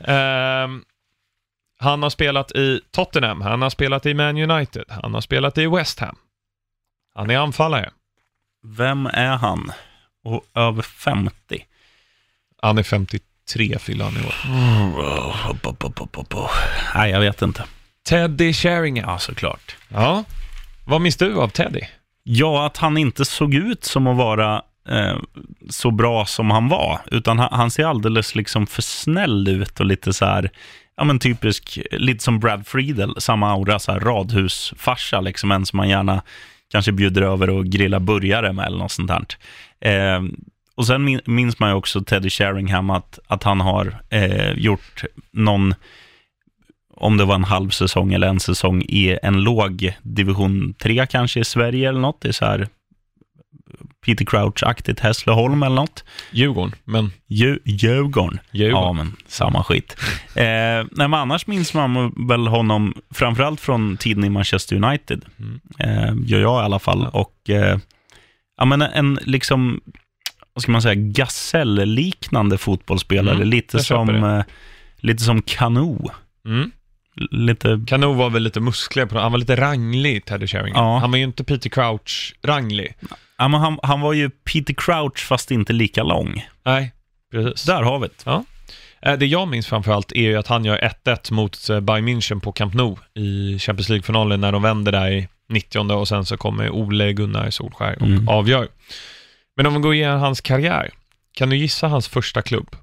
Ehm, han har spelat i Tottenham, han har spelat i Man United, han har spelat i West Ham. Han är anfallare. Vem är han? Och över 50? Han är 53 fyller han i år. Nej, jag vet inte. Teddy Sheringham. Ja, såklart. Ja. Vad minns du av Teddy? Ja, att han inte såg ut som att vara eh, så bra som han var, utan han, han ser alldeles liksom för snäll ut och lite så här, ja men typisk, lite som Brad Friedel, samma aura, så här radhusfarsa, liksom en som man gärna kanske bjuder över och grillar burgare med eller något sånt där. Eh, och sen minns man ju också Teddy Sheringham, att, att han har eh, gjort någon, om det var en halv säsong eller en säsong i en låg division 3 kanske i Sverige eller något. Det är så här Peter Crouch-aktigt Hässleholm eller något. Djurgården, men Dju- Djurgården. Djurgården. Ja, men samma skit. Eh, nej, men annars minns man väl honom framförallt från tiden i Manchester United. Mm. Eh, gör jag i alla fall. Och eh, ja, men en liksom, vad ska man säga, gasell-liknande fotbollsspelare. Mm, lite, som, eh, lite som Kanu. Mm. Lite, Kano var väl lite musklig på Han var lite ranglig, Teddy Sheringham. Ja. Han var ju inte Peter Crouch-ranglig. Ja, men han, han var ju Peter Crouch fast inte lika lång. Nej, precis. Där har vi det. Eh, Det jag minns framförallt är ju att han gör 1-1 mot eh, Bayern München på Camp Nou i Champions League-finalen när de vänder där i 90 och sen så kommer Ole Gunnar Solskär och Mm. avgör. Men om vi går igenom hans karriär, kan du gissa hans första klubb?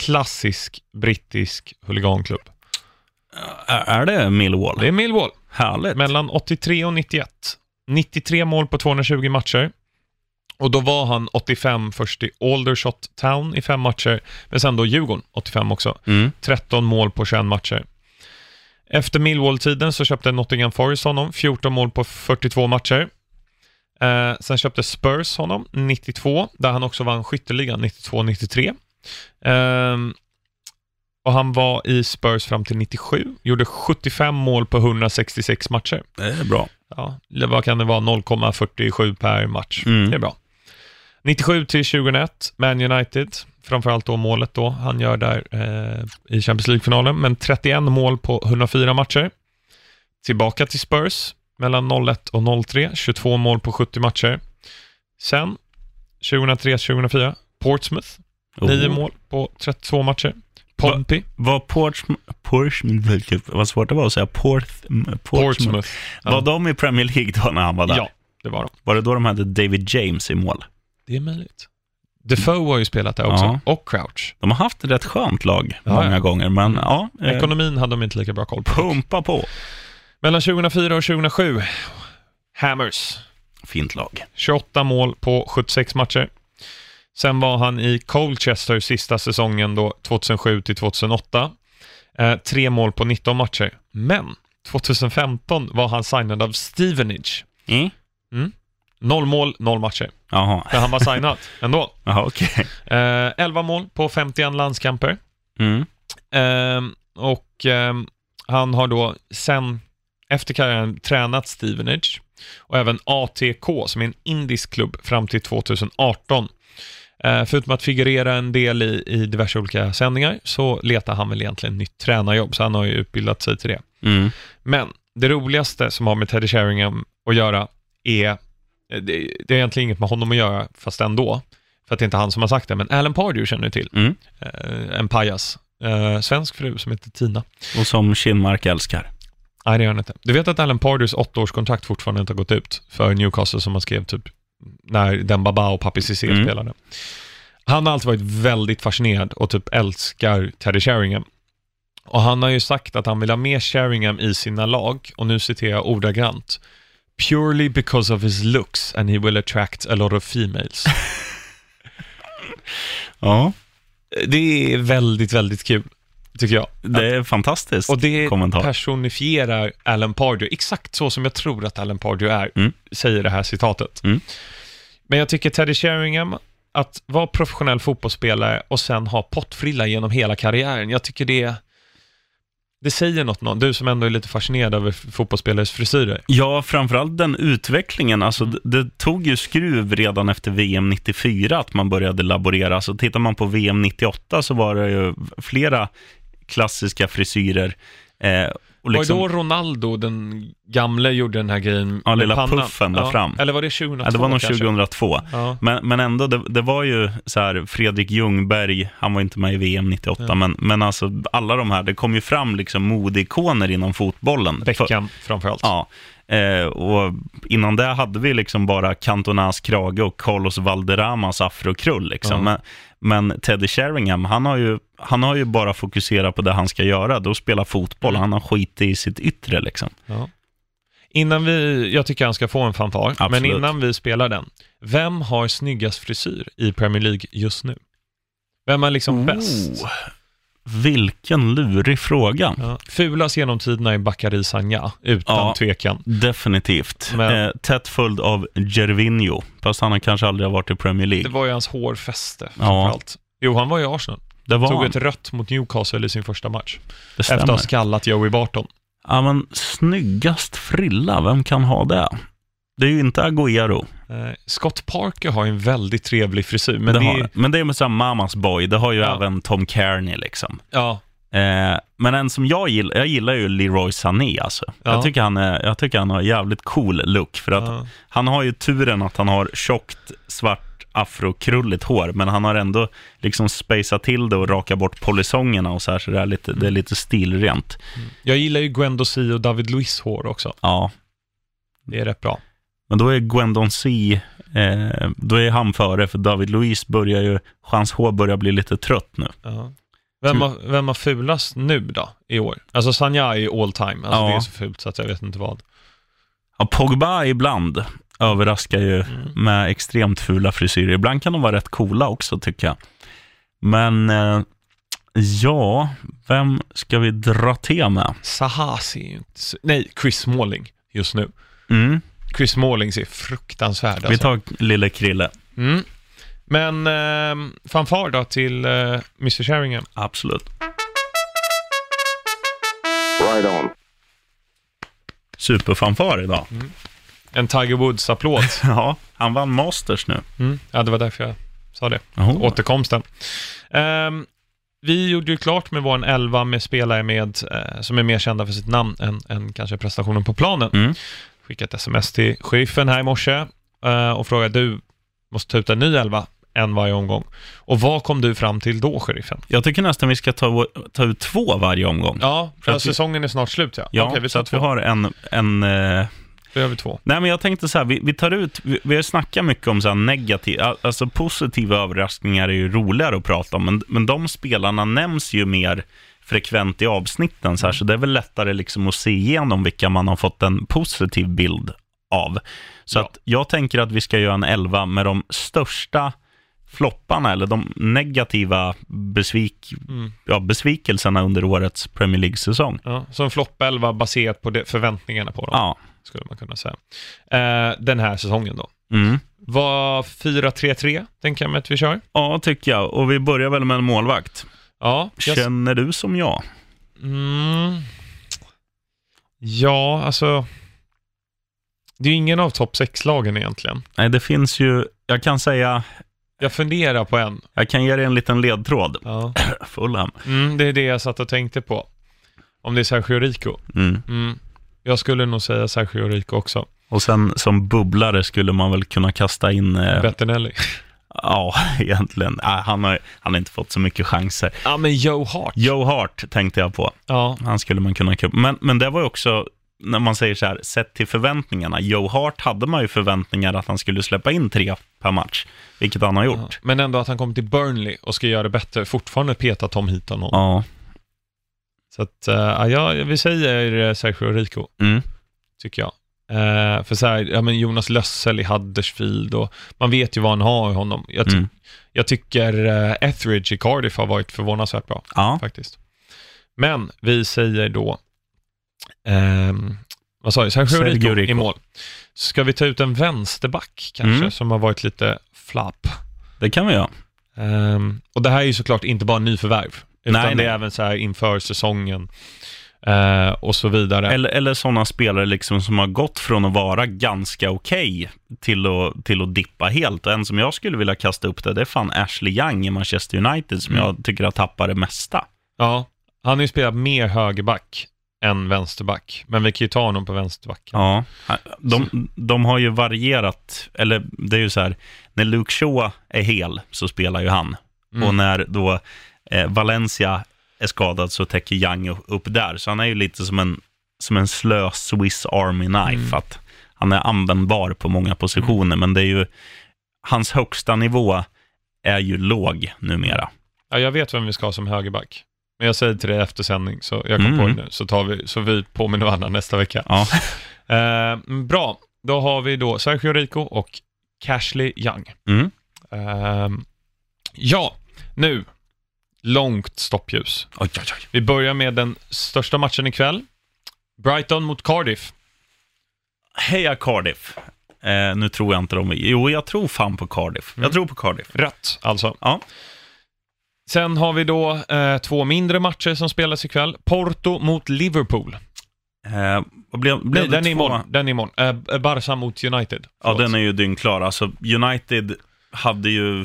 Klassisk brittisk huliganklubb. Är, är det Millwall? Det är Millwall. Härligt. mellan 83 och 91. 93 mål på 220 matcher. Och då var han 85 först i Aldershot Town i fem matcher, men sen då Djurgården 85 också. Mm. 13 mål på 21 matcher. Efter Millwall-tiden så köpte Nottingham Forest honom, 14 mål på 42 matcher. Eh, sen köpte Spurs honom 92, där han också vann skytteligan 92-93. Ehm, och han var i Spurs fram till 97, gjorde 75 mål på 166 matcher. Det är bra. Ja, vad kan det vara? 0,47 per match. Mm. Det är bra. 97 till 2001, Man United, framförallt då målet då han gör där eh, i Champions League-finalen, men 31 mål på 104 matcher. Tillbaka till Spurs, mellan 01 och 03, 22 mål på 70 matcher. Sen, 2003-2004, Portsmouth, 9 Oh. mål på 32 matcher. Pompey, Var Portsmouth, Portsmouth, vad svårt det var att säga, Porth, Portsmouth. Portsmouth. Ja. Var de i Premier League då när han var där? Ja, det var de. Var det då de hade David James i mål? Det är möjligt. Defoe har ju spelat där också, Ja. och Crouch. De har haft ett rätt skönt lag Ja, många ja. gånger, men ja, eh, Ekonomin hade de inte lika bra koll på. pumpa på. Mellan 2004 och 2007, Hammers. Fint lag. 28 mål på 76 matcher. Sen var han i Colchester sista säsongen då, 2007 till 2008. Eh, tre mål på 19 matcher. Men 2015 var han signad av Stevenage. Mm. Noll mål, noll matcher. Jaha, Men han var signad ändå. Jaha okej. Eh, 11 mål på 51 landskamper. Mm. Ehm, och ehm, han har då sen, efter karriären, tränat Stevenage och även ATK som är en indisk klubb fram till 2018. Eh, förutom att figurera en del i, i diverse olika sändningar så letar han väl egentligen nytt tränarjobb, så han har ju utbildat sig till det. Mm. Men det roligaste som har med Teddy Sheringham att göra är, eh, det, det är egentligen inget med honom att göra, fast ändå, för att det är inte han som har sagt det, men Alan Pardew känner du till Mm. eh, en pajas. Svensk fru som heter Tina. Och som Kinmark älskar. Nej, det gör han inte. Du vet att Alan Pardews åttaårskontrakt fortfarande inte har gått ut för Newcastle som han skrev typ när Dembaba och Papi Cissé Mm. spelade. Han har alltid varit väldigt fascinerad och typ älskar Teddy Sheringham. Och han har ju sagt att han vill ha med Sheringham i sina lag, och nu citerar jag ordagrant. Purely because of his looks and he will attract a lot of females. Ja, Det är väldigt, väldigt kul, tycker jag. det är fantastiskt Och det kommentar. personifierar Alan Pardew, exakt så som jag tror att Alan Pardew är, Mm. säger det här citatet. Mm. Men jag tycker Teddy Sheringham, att vara professionell fotbollsspelare och sen ha pottfrilla genom hela karriären, jag tycker det det säger något, någon. du som ändå är lite fascinerad över fotbollsspelares frisyrer. Ja, framförallt den utvecklingen. Alltså, det, det tog ju skruv redan efter VM 94 att man började laborera. Så tittar man på VM 98 så var det ju flera klassiska frisyrer. Eh, och liksom, Var det då Ronaldo, den gamle, gjorde den här grejen Ja, lilla pannan? puffen där fram. Eller var det 2002 ja, det var nog kanske? 2002. Ja. Men, men ändå, det, det var ju så här, Fredrik Ljungberg, han var inte med i VM 98, Ja. men, men alltså alla de här, det kom ju fram liksom modeikoner inom fotbollen. Beckham framförallt. Ja, eh, och innan det hade vi liksom bara Cantonas krage och Carlos Valderramas afrokrull. Liksom. Ja. Men, men Teddy Sheringham, han har, ju, han har ju bara fokuserat på det han ska göra, då spela fotboll. Mm. Han har skit i sitt yttre liksom. Ja. Innan vi, jag tycker han ska få en fanfar, men Absolut. innan vi spelar den, vem har snyggast frisyr i Premier League just nu? Vem är liksom bäst? Vilken lurig fråga. Ja. Fulast genom tiderna är Bakary Sagna, utan Ja. tvekan. Definitivt. Men- Eh, tätt följd av Gervinho, fast han har kanske aldrig har varit i Premier League. Det var ju hans hårfäste Ja. framförallt. Jo, han var i Arsenal. det var Tog han. ett rött mot Newcastle i sin första match. Det Efter att ha skallat Joey Barton. Ja, men snyggast frilla, vem kan ha det? Det är ju inte Agüero. Eh, Scott Parker har ju en väldigt trevlig frisyr, men det det, är... men det är med samma Mamas Boy. Det har ju Ja. även Tom Kearney liksom. Ja, Eh, men en som jag gillar, jag gillar ju Leroy Sané alltså. Ja. Jag, tycker han är, jag tycker han har jävligt cool look. För att Ja. han har ju turen att han har tjockt, svart, afrokrulligt hår. Men han har ändå liksom spejsat till det och rakat bort polisongerna och så här. Så det är lite, det är lite stilrent. jag gillar ju Gwen Dosi och David Luiz hår också. Ja, Det är rätt bra. Men då är Gwendon C, eh, då är han före. För David Luiz börjar ju, hans hår börjar bli lite trött nu. Ja. Vem, har, vem har fulast nu då, i år? Alltså Sanja är ju all time, alltså Ja. det är så fult så att jag vet inte vad. Ja, Pogba ibland överraskar ju Mm. med extremt fula frisyrer. Ibland kan de vara rätt coola också tycker jag. Men eh, ja, vem ska vi dra till med? Sahasi. Nej, Chris Smalling just nu. Mm, Chris Smalling ser fruktansvärd vi alltså. tar lille Krille. Mm. Men eh, fanfar då till eh, Mr Sheringham. Absolut. Right on. Superfanfar idag. En Tiger Woods-applåd. Ja, han vann Masters nu. Mm. Ja, det var därför jag sa det. Jaha. Återkomsten. Ehm, vi gjorde ju klart med vår elva med spelare med, eh, som är mer kända för sitt namn än, än kanske prestationen på planen. Mm. Skickade ett sms till sheriffen här i morse eh, och frågade du måste ta ut en ny elva en varje omgång. Och vad kom du fram till då, sheriffen? Jag tycker nästan vi ska ta, ta ut två varje omgång. Ja, för att vi- säsongen är snart slut ja. Ja, Okej, vi så att vi två. har en, en eh, Då gör vi två. Nej, men jag tänkte så här, vi, vi tar ut, vi, vi har snackat mycket om så här negativ, alltså positiva överraskningar är ju roligare att prata om, men, men de spelarna nämns ju mer frekvent i avsnitten, så, här, så det är väl lättare liksom att se igenom vilka man har fått en positiv bild av. Så Ja. att jag tänker att vi ska göra en elva med de största flopparna, eller de negativa besvik, Mm. ja, besvikelserna under årets Premier League-säsong. Ja, så en flopp-elva baserat på förväntningarna på dem, Ja. skulle man kunna säga. Eh, den här säsongen då. Mm. Vad 4-3-3, tänker jag mig att vi kör. Ja, tycker jag. Och vi börjar väl med en målvakt. Ja, jag, Känner du som jag? mm, ja, alltså... Det är ju ingen av topp 6-lagen egentligen. Nej, det finns ju, jag kan säga, Jag funderar på en. jag kan ge dig en liten ledtråd. Ja. Fulham. Mm, det är det jag satt och tänkte på. Om det är Sergio Rico. Mm. Mm. Jag skulle nog säga Sergio Rico också. Och sen som bubblare skulle man väl kunna kasta in, eh, Bettinelli. ja, egentligen, Nej, han, har, han har inte fått så mycket chanser. Ja, men Joe Hart. Joe Hart tänkte jag på. Ja, Han skulle man kunna. Men, men det var ju också, när man säger så här, sett till förväntningarna. Joe Hart hade man ju förväntningar att han skulle släppa in tre per match, vilket han har Ja, gjort. Men ändå att han kommer till Burnley och ska göra det bättre. Fortfarande peta Tom Heaton. Ja. Så att, eh, ja, vi säger eh, Sergio Rico, Mm. tycker jag. Eh, för så här, ja men Jonas Lössel i Huddersfield och man vet ju vad han har i honom. Jag, ty- Mm. jag tycker eh, Etheridge i Cardiff har varit förvånansvärt bra, Ja. faktiskt. Men vi säger då, ehm, vad sa jag, Sergio, Rico, i mål. Ska vi ta ut en vänsterback kanske, Mm. som har varit lite flapp? Det kan vi göra. Ehm, och det här är ju såklart inte bara nyförvärv, utan Nej, det är även så här inför säsongen eh, och så vidare. Eller, eller sådana spelare liksom som har gått från att vara ganska okej till, att, till att dippa helt. Och en som jag skulle vilja kasta upp det, det är fan Ashley Young i Manchester United som Mm. jag tycker har tappat det mesta. Ja, han har ju spelat mer högerback än vänsterback, men vi kan ju ta honom på vänsterbacken. Ja, de, de har ju varierat, eller det är ju så här, när Luke Shaw är hel så spelar ju han. Mm. Och när då eh, Valencia är skadad så täcker Young upp där. Så han är ju lite som en, som en slö Swiss Army Knife. Mm. Att han är användbar på många positioner, men det är ju, hans högsta nivå är ju låg numera. Ja, jag vet vem vi ska ha som högerback. Men jag säger till dig efter sändning, så jag kom Mm. på det nu, så, tar vi, så vi påminner varandra nästa vecka. Ja, Eh, bra, då har vi då Sergio Rico och Cashley Young. mm. Ehm, ja, nu, långt stoppljus. oj, oj, oj. Vi börjar med den största matchen ikväll. Brighton mot Cardiff. Heja Cardiff. Eh, nu tror jag inte de... Jo, jag tror fan på Cardiff. Mm. Jag tror på Cardiff. Rött, alltså. Ja. Sen har vi då eh, två mindre matcher som spelas ikväll. Porto mot Liverpool. Eh, blev, blev Nej, den är imorgon. Den är imorgon. Eh, Barca mot United. Ja, Förlåt. den är ju dyngklar. Alltså, United hade ju...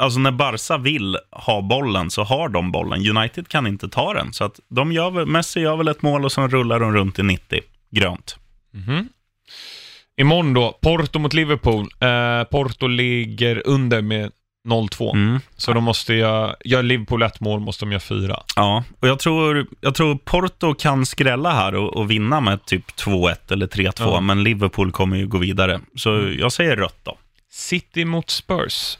Alltså när Barca vill ha bollen så har de bollen. United kan inte ta den. Så att de gör Messi gör väl ett mål och sen rullar de runt i 90. Grönt. Mhm. Imorgon då, Porto mot Liverpool. Eh, Porto ligger under med 0-2. Mm. Så de måste göra, gör Liverpool ett mål måste de göra fyra. Ja, och jag tror, jag tror Porto kan skrälla här och, och vinna med typ 2-1 eller 3-2, Ja. Mm. men Liverpool kommer ju gå vidare. Så jag säger rött då. City mot Spurs.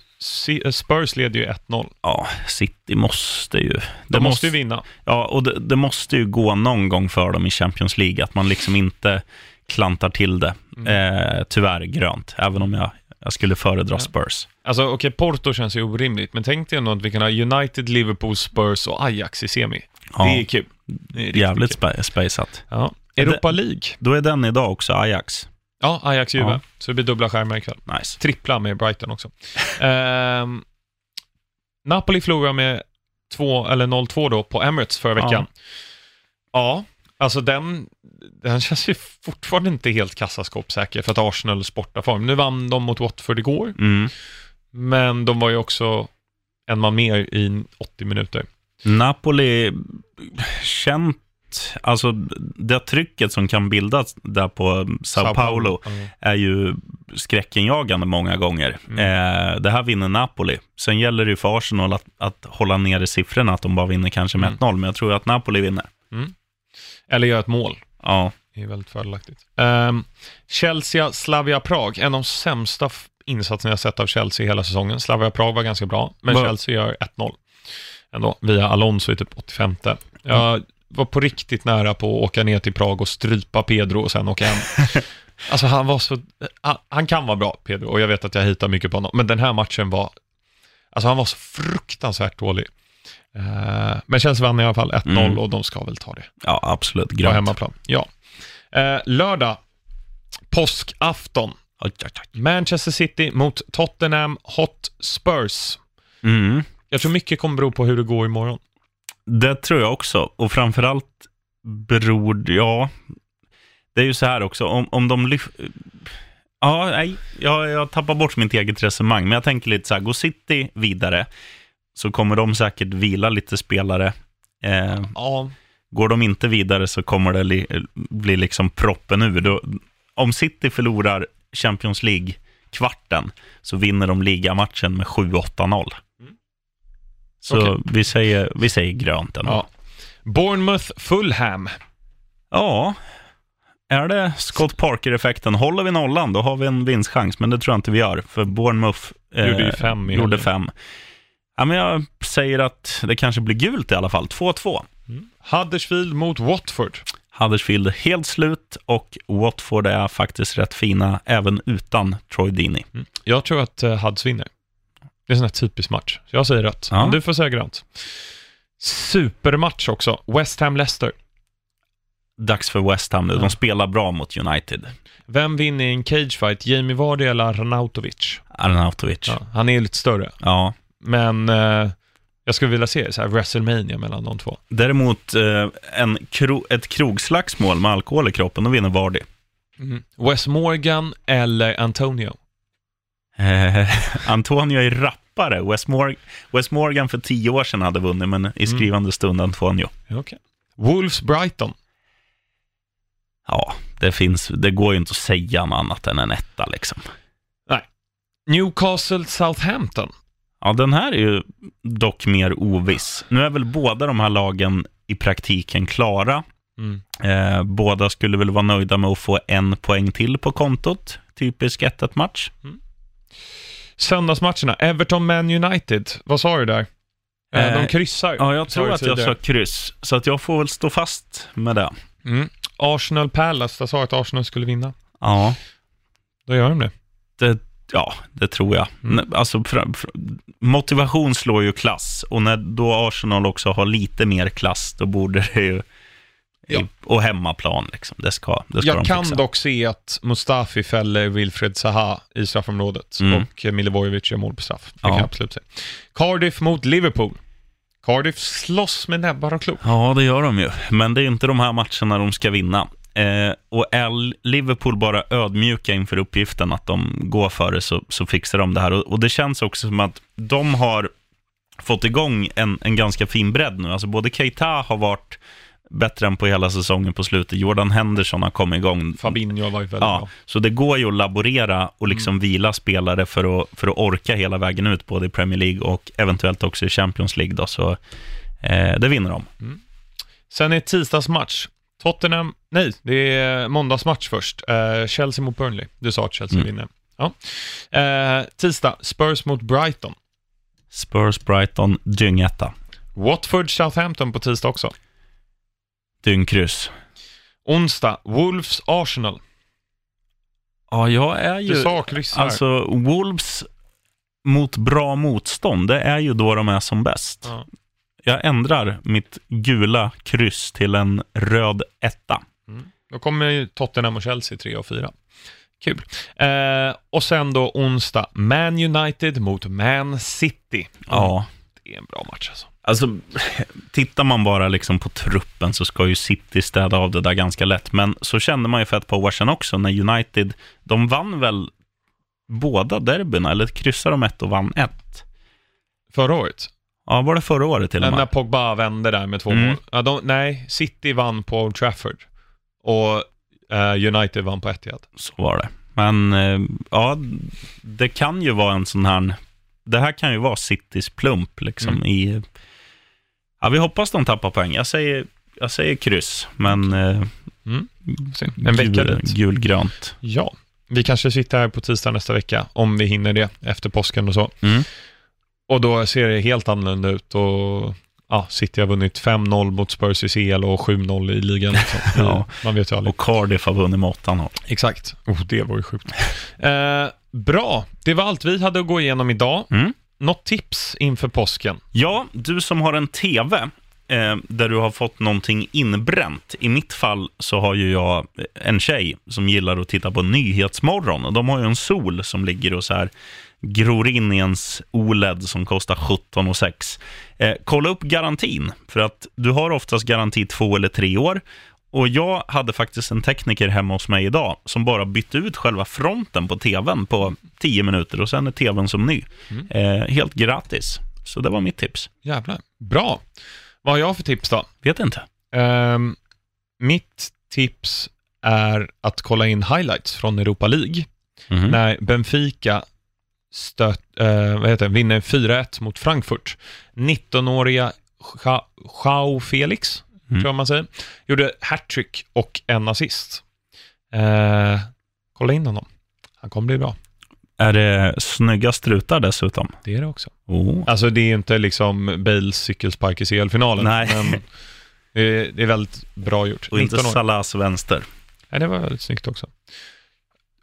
Eh, Spurs leder ju 1-0. Ja, City måste ju... De det måste ju vinna. Ja, och det, det måste ju gå någon gång för dem i Champions League, att man liksom inte klantar till det. Mm. Eh, tyvärr grönt, även om jag, jag skulle föredra Spurs. Alltså okej, Porto känns ju orimligt, men tänk dig ändå att vi kan ha United, Liverpool, Spurs och Ajax i semi. Ja, Det är kul. Det är Jävligt kul. spejsat. Ja. Europa League. Då är den idag också Ajax. Ja, Ajax Juve. Ja. Så det blir dubbla skärmar ikväll. Nice. Trippla med Brighton också. Ehm, Napoli förlorade med 2, eller 0-2 då på Emirates förra Ja. veckan. Ja, alltså den, den känns ju fortfarande inte helt kassaskåpssäker för att Arsenal sportar form. Nu vann de mot Watford igår, Mm. men de var ju också en man mer i 80 minuter. Napoli, känt, alltså det trycket som kan bildas där på Sao, Paulo Ja. är ju skräckenjagande många gånger. Mm. Eh, det här vinner Napoli. Sen gäller det ju för Arsenal att, att hålla nere siffrorna, att de bara vinner kanske med Mm. 1-0, men jag tror att Napoli vinner. Eller gör ett mål. Ja, Det är väldigt fördelaktigt. Um, Chelsea, Slavia Prag. En av de sämsta insatserna jag sett av Chelsea hela säsongen. Slavia Prag var ganska bra, men Va- Chelsea gör 1-0. Ändå, via Alonso i typ 85. Jag var på riktigt nära på att åka ner till Prag och strypa Pedro och sen åka hem. Alltså han var så, han, han kan vara bra, Pedro, och jag vet att jag hittar mycket på honom, men den här matchen var, alltså han var så fruktansvärt dålig. Eh, men Chelsea vann i alla fall 1-0 Mm. och de ska väl ta det ja absolut. på Grönt. hemmaplan. Ja. Eh, lördag, påskafton. Oj, oj, oj. Manchester City mot Tottenham Hot Spurs. Mm. Jag tror mycket kommer bero på hur det går imorgon. Det tror jag också. Och framförallt beror ja, det är ju så här också, om, om de lyfter... Ja, nej, jag, jag tappar bort mitt eget resonemang, men jag tänker lite så här, går City vidare så kommer de säkert vila lite spelare. Eh, Ja, går de inte vidare så kommer det li, bli liksom proppen ur. Då, om City förlorar Champions League-kvarten så vinner de ligamatchen med 7-8-0. Så Okej. vi, säger, vi säger grönt ändå. ja. Bournemouth Fulham. Ja, är det Scott Parker-effekten? Håller vi nollan, då har vi en vinstchans, men det tror jag inte vi gör, för Bournemouth eh, Gjorde fem gjorde fem. Ja, men jag säger att det kanske blir gult i alla fall, 2-2. Huddersfield mot Watford. Huddersfield helt slut och Watford är faktiskt rätt fina även utan Troy Deeney. Mm. Jag tror att uh, Huds vinner. Det är en sån här typisk match. Så jag säger rött. Ja. Men du får säga grönt. Supermatch också. West Ham-Leicester. Dags för West Ham nu, Ja. de spelar bra mot United. Vem vinner i en cagefight? Jamie Vardy eller Arnautovic? Arnautovic. Ja. Ja, han är lite större. Men eh, jag skulle vilja se så här WrestleMania mellan de två. Däremot eh, en kro ett krogslagsmål med alkohol i kroppen, då vinner Vardy. Wes Morgan eller Antonio? Eh, Antonio är rappare. Wes, Mor Wes Morgan för tio år sedan hade vunnit, men i skrivande stund Antonio. Okay. Wolves Brighton. Ja, det, finns, det går ju inte att säga något annat än en etta liksom. Newcastle Southampton. Ja, den här är ju dock mer oviss. Nu är väl båda de här lagen i praktiken klara. Mm. Eh, båda skulle väl vara nöjda med att få en poäng till på kontot. Typisk 1 match. Söndagsmatcherna. Everton Man United. Vad sa du där? Eh, Eh, de kryssar. Ja, jag tror att jag sa kryss, så att jag får väl stå fast med det. Mm. Arsenal Palace. Jag sa att Arsenal skulle vinna. Ja, Då gör de det. det, ja, det tror jag. Mm. Alltså, motivation slår ju klass och när då Arsenal också har lite mer klass, då borde det ju... Ja. I, och hemmaplan, liksom. Det ska, det ska Jag de kan dock se att Mustafi fäller Wilfred Zaha i straffområdet Mm. och Milivojevic gör mål på straff. Det Ja. kan jag absolut se. Cardiff mot Liverpool. Cardiff slåss med näbbar och klor. Ja, det gör de ju. Men det är inte de här matcherna de ska vinna. Eh, och är Liverpool bara ödmjuka inför uppgiften att de går före så, så fixar de det här. Och, och, det känns också som att de har fått igång en, en ganska fin bredd nu. Alltså både Keita har varit bättre än på hela säsongen på slutet. Jordan Henderson har kommit igång. Fabinho var ju väldigt ja, bra. Så det går ju att laborera och liksom Mm. vila spelare för att, för att orka hela vägen ut, både i Premier League och eventuellt också i Champions League. Då, så eh, det vinner de. Sen är tisdagsmatch. Tottenham, nej, det är måndagsmatch först. Eh, Chelsea mot Burnley. Du sa att Chelsea Mm. vinner. Ja. Eh, tisdag, Spurs mot Brighton. Spurs, Brighton, dyngetta. Watford, Southampton på tisdag också. Dyngkryss. Onsdag, Wolves, Arsenal. Ja, jag är ju... Du sa kryss här. Alltså, Wolves mot bra motstånd, det är ju då de är som bäst. Ja. Jag ändrar mitt gula kryss till en röd etta. Då kommer ju Tottenham och Chelsea 3 och 4. Kul. Eh, och sen då onsdag, Man United mot Man City. Ja, Det är en bra match alltså. Alltså tittar man bara liksom på truppen så ska ju City städa av det där ganska lätt. Men så kände man ju för ett par år sedan också när United, de vann väl båda derbyna, eller kryssade de ett och vann ett? Förra året, Ja, var det förra året till och när med? Pogba vände där med två Mm. mål. Ja, de, nej, City vann på Old Trafford och eh, United vann på Etihad. Så var det. Men eh, ja, det kan ju vara en sån här... Det här kan ju vara Citys plump liksom Mm. i... Ja, vi hoppas de tappar poäng. Jag säger, jag säger kryss, men eh, Mm. En vecka gul, gulgrönt. Ja, vi kanske sitter här på tisdag nästa vecka, om vi hinner det, efter påsken och så. Mm. Och då ser det helt annorlunda ut och ja, City har vunnit 5-0 mot Spurs i CL och 7-0 i ligan. Liksom. Ja. Man vet ju aldrig. Och Cardiff har vunnit med 8-0. Exakt. Oh, det var ju sjukt. Eh, bra, det var allt vi hade att gå igenom idag. Mm. Något tips inför påsken? Ja, du som har en TV eh, där du har fått någonting inbränt. I mitt fall så har ju jag en tjej som gillar att titta på Nyhetsmorgon. Och de har ju en sol som ligger och så här gror in i ens OLED som kostar 17 6. Eh, kolla upp garantin, för att du har oftast garanti två eller tre år. Och jag hade faktiskt en tekniker hemma hos mig idag som bara bytte ut själva fronten på tvn på 10 minuter och sen är tvn som ny. Mm. Eh, helt gratis. Så det var mitt tips. Jävlar. Bra. Vad har jag för tips då? Vet inte. Ehm, mitt tips är att kolla in highlights från Europa League. Mhm. När Benfica stöt, eh, vad heter det, vinner 4-1 mot Frankfurt. 19-åriga Ja- Joao Felix, Mm. tror jag man säger, gjorde hattrick och en assist. Eh, kolla in honom. Han kommer bli bra. Är det snygga strutar dessutom? Det är det också. Oh. Alltså det är inte liksom Bales cykelspark i CL-finalen, Nej. men det är, väldigt bra gjort. Och inte 19 år. Salahs vänster. Nej, det var väldigt snyggt också.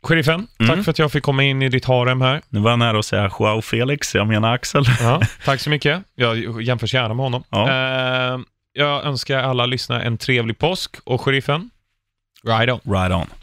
Sheriffen, Mm. tack för att jag fick komma in i ditt harem här. Nu var jag nära att säga Joao Felix, jag menar Axel. Ja, tack så mycket. Jag jämförs gärna med honom. Ja. Eh, jag önskar alla lyssnare en trevlig påsk och sheriffen, ride on. Right on.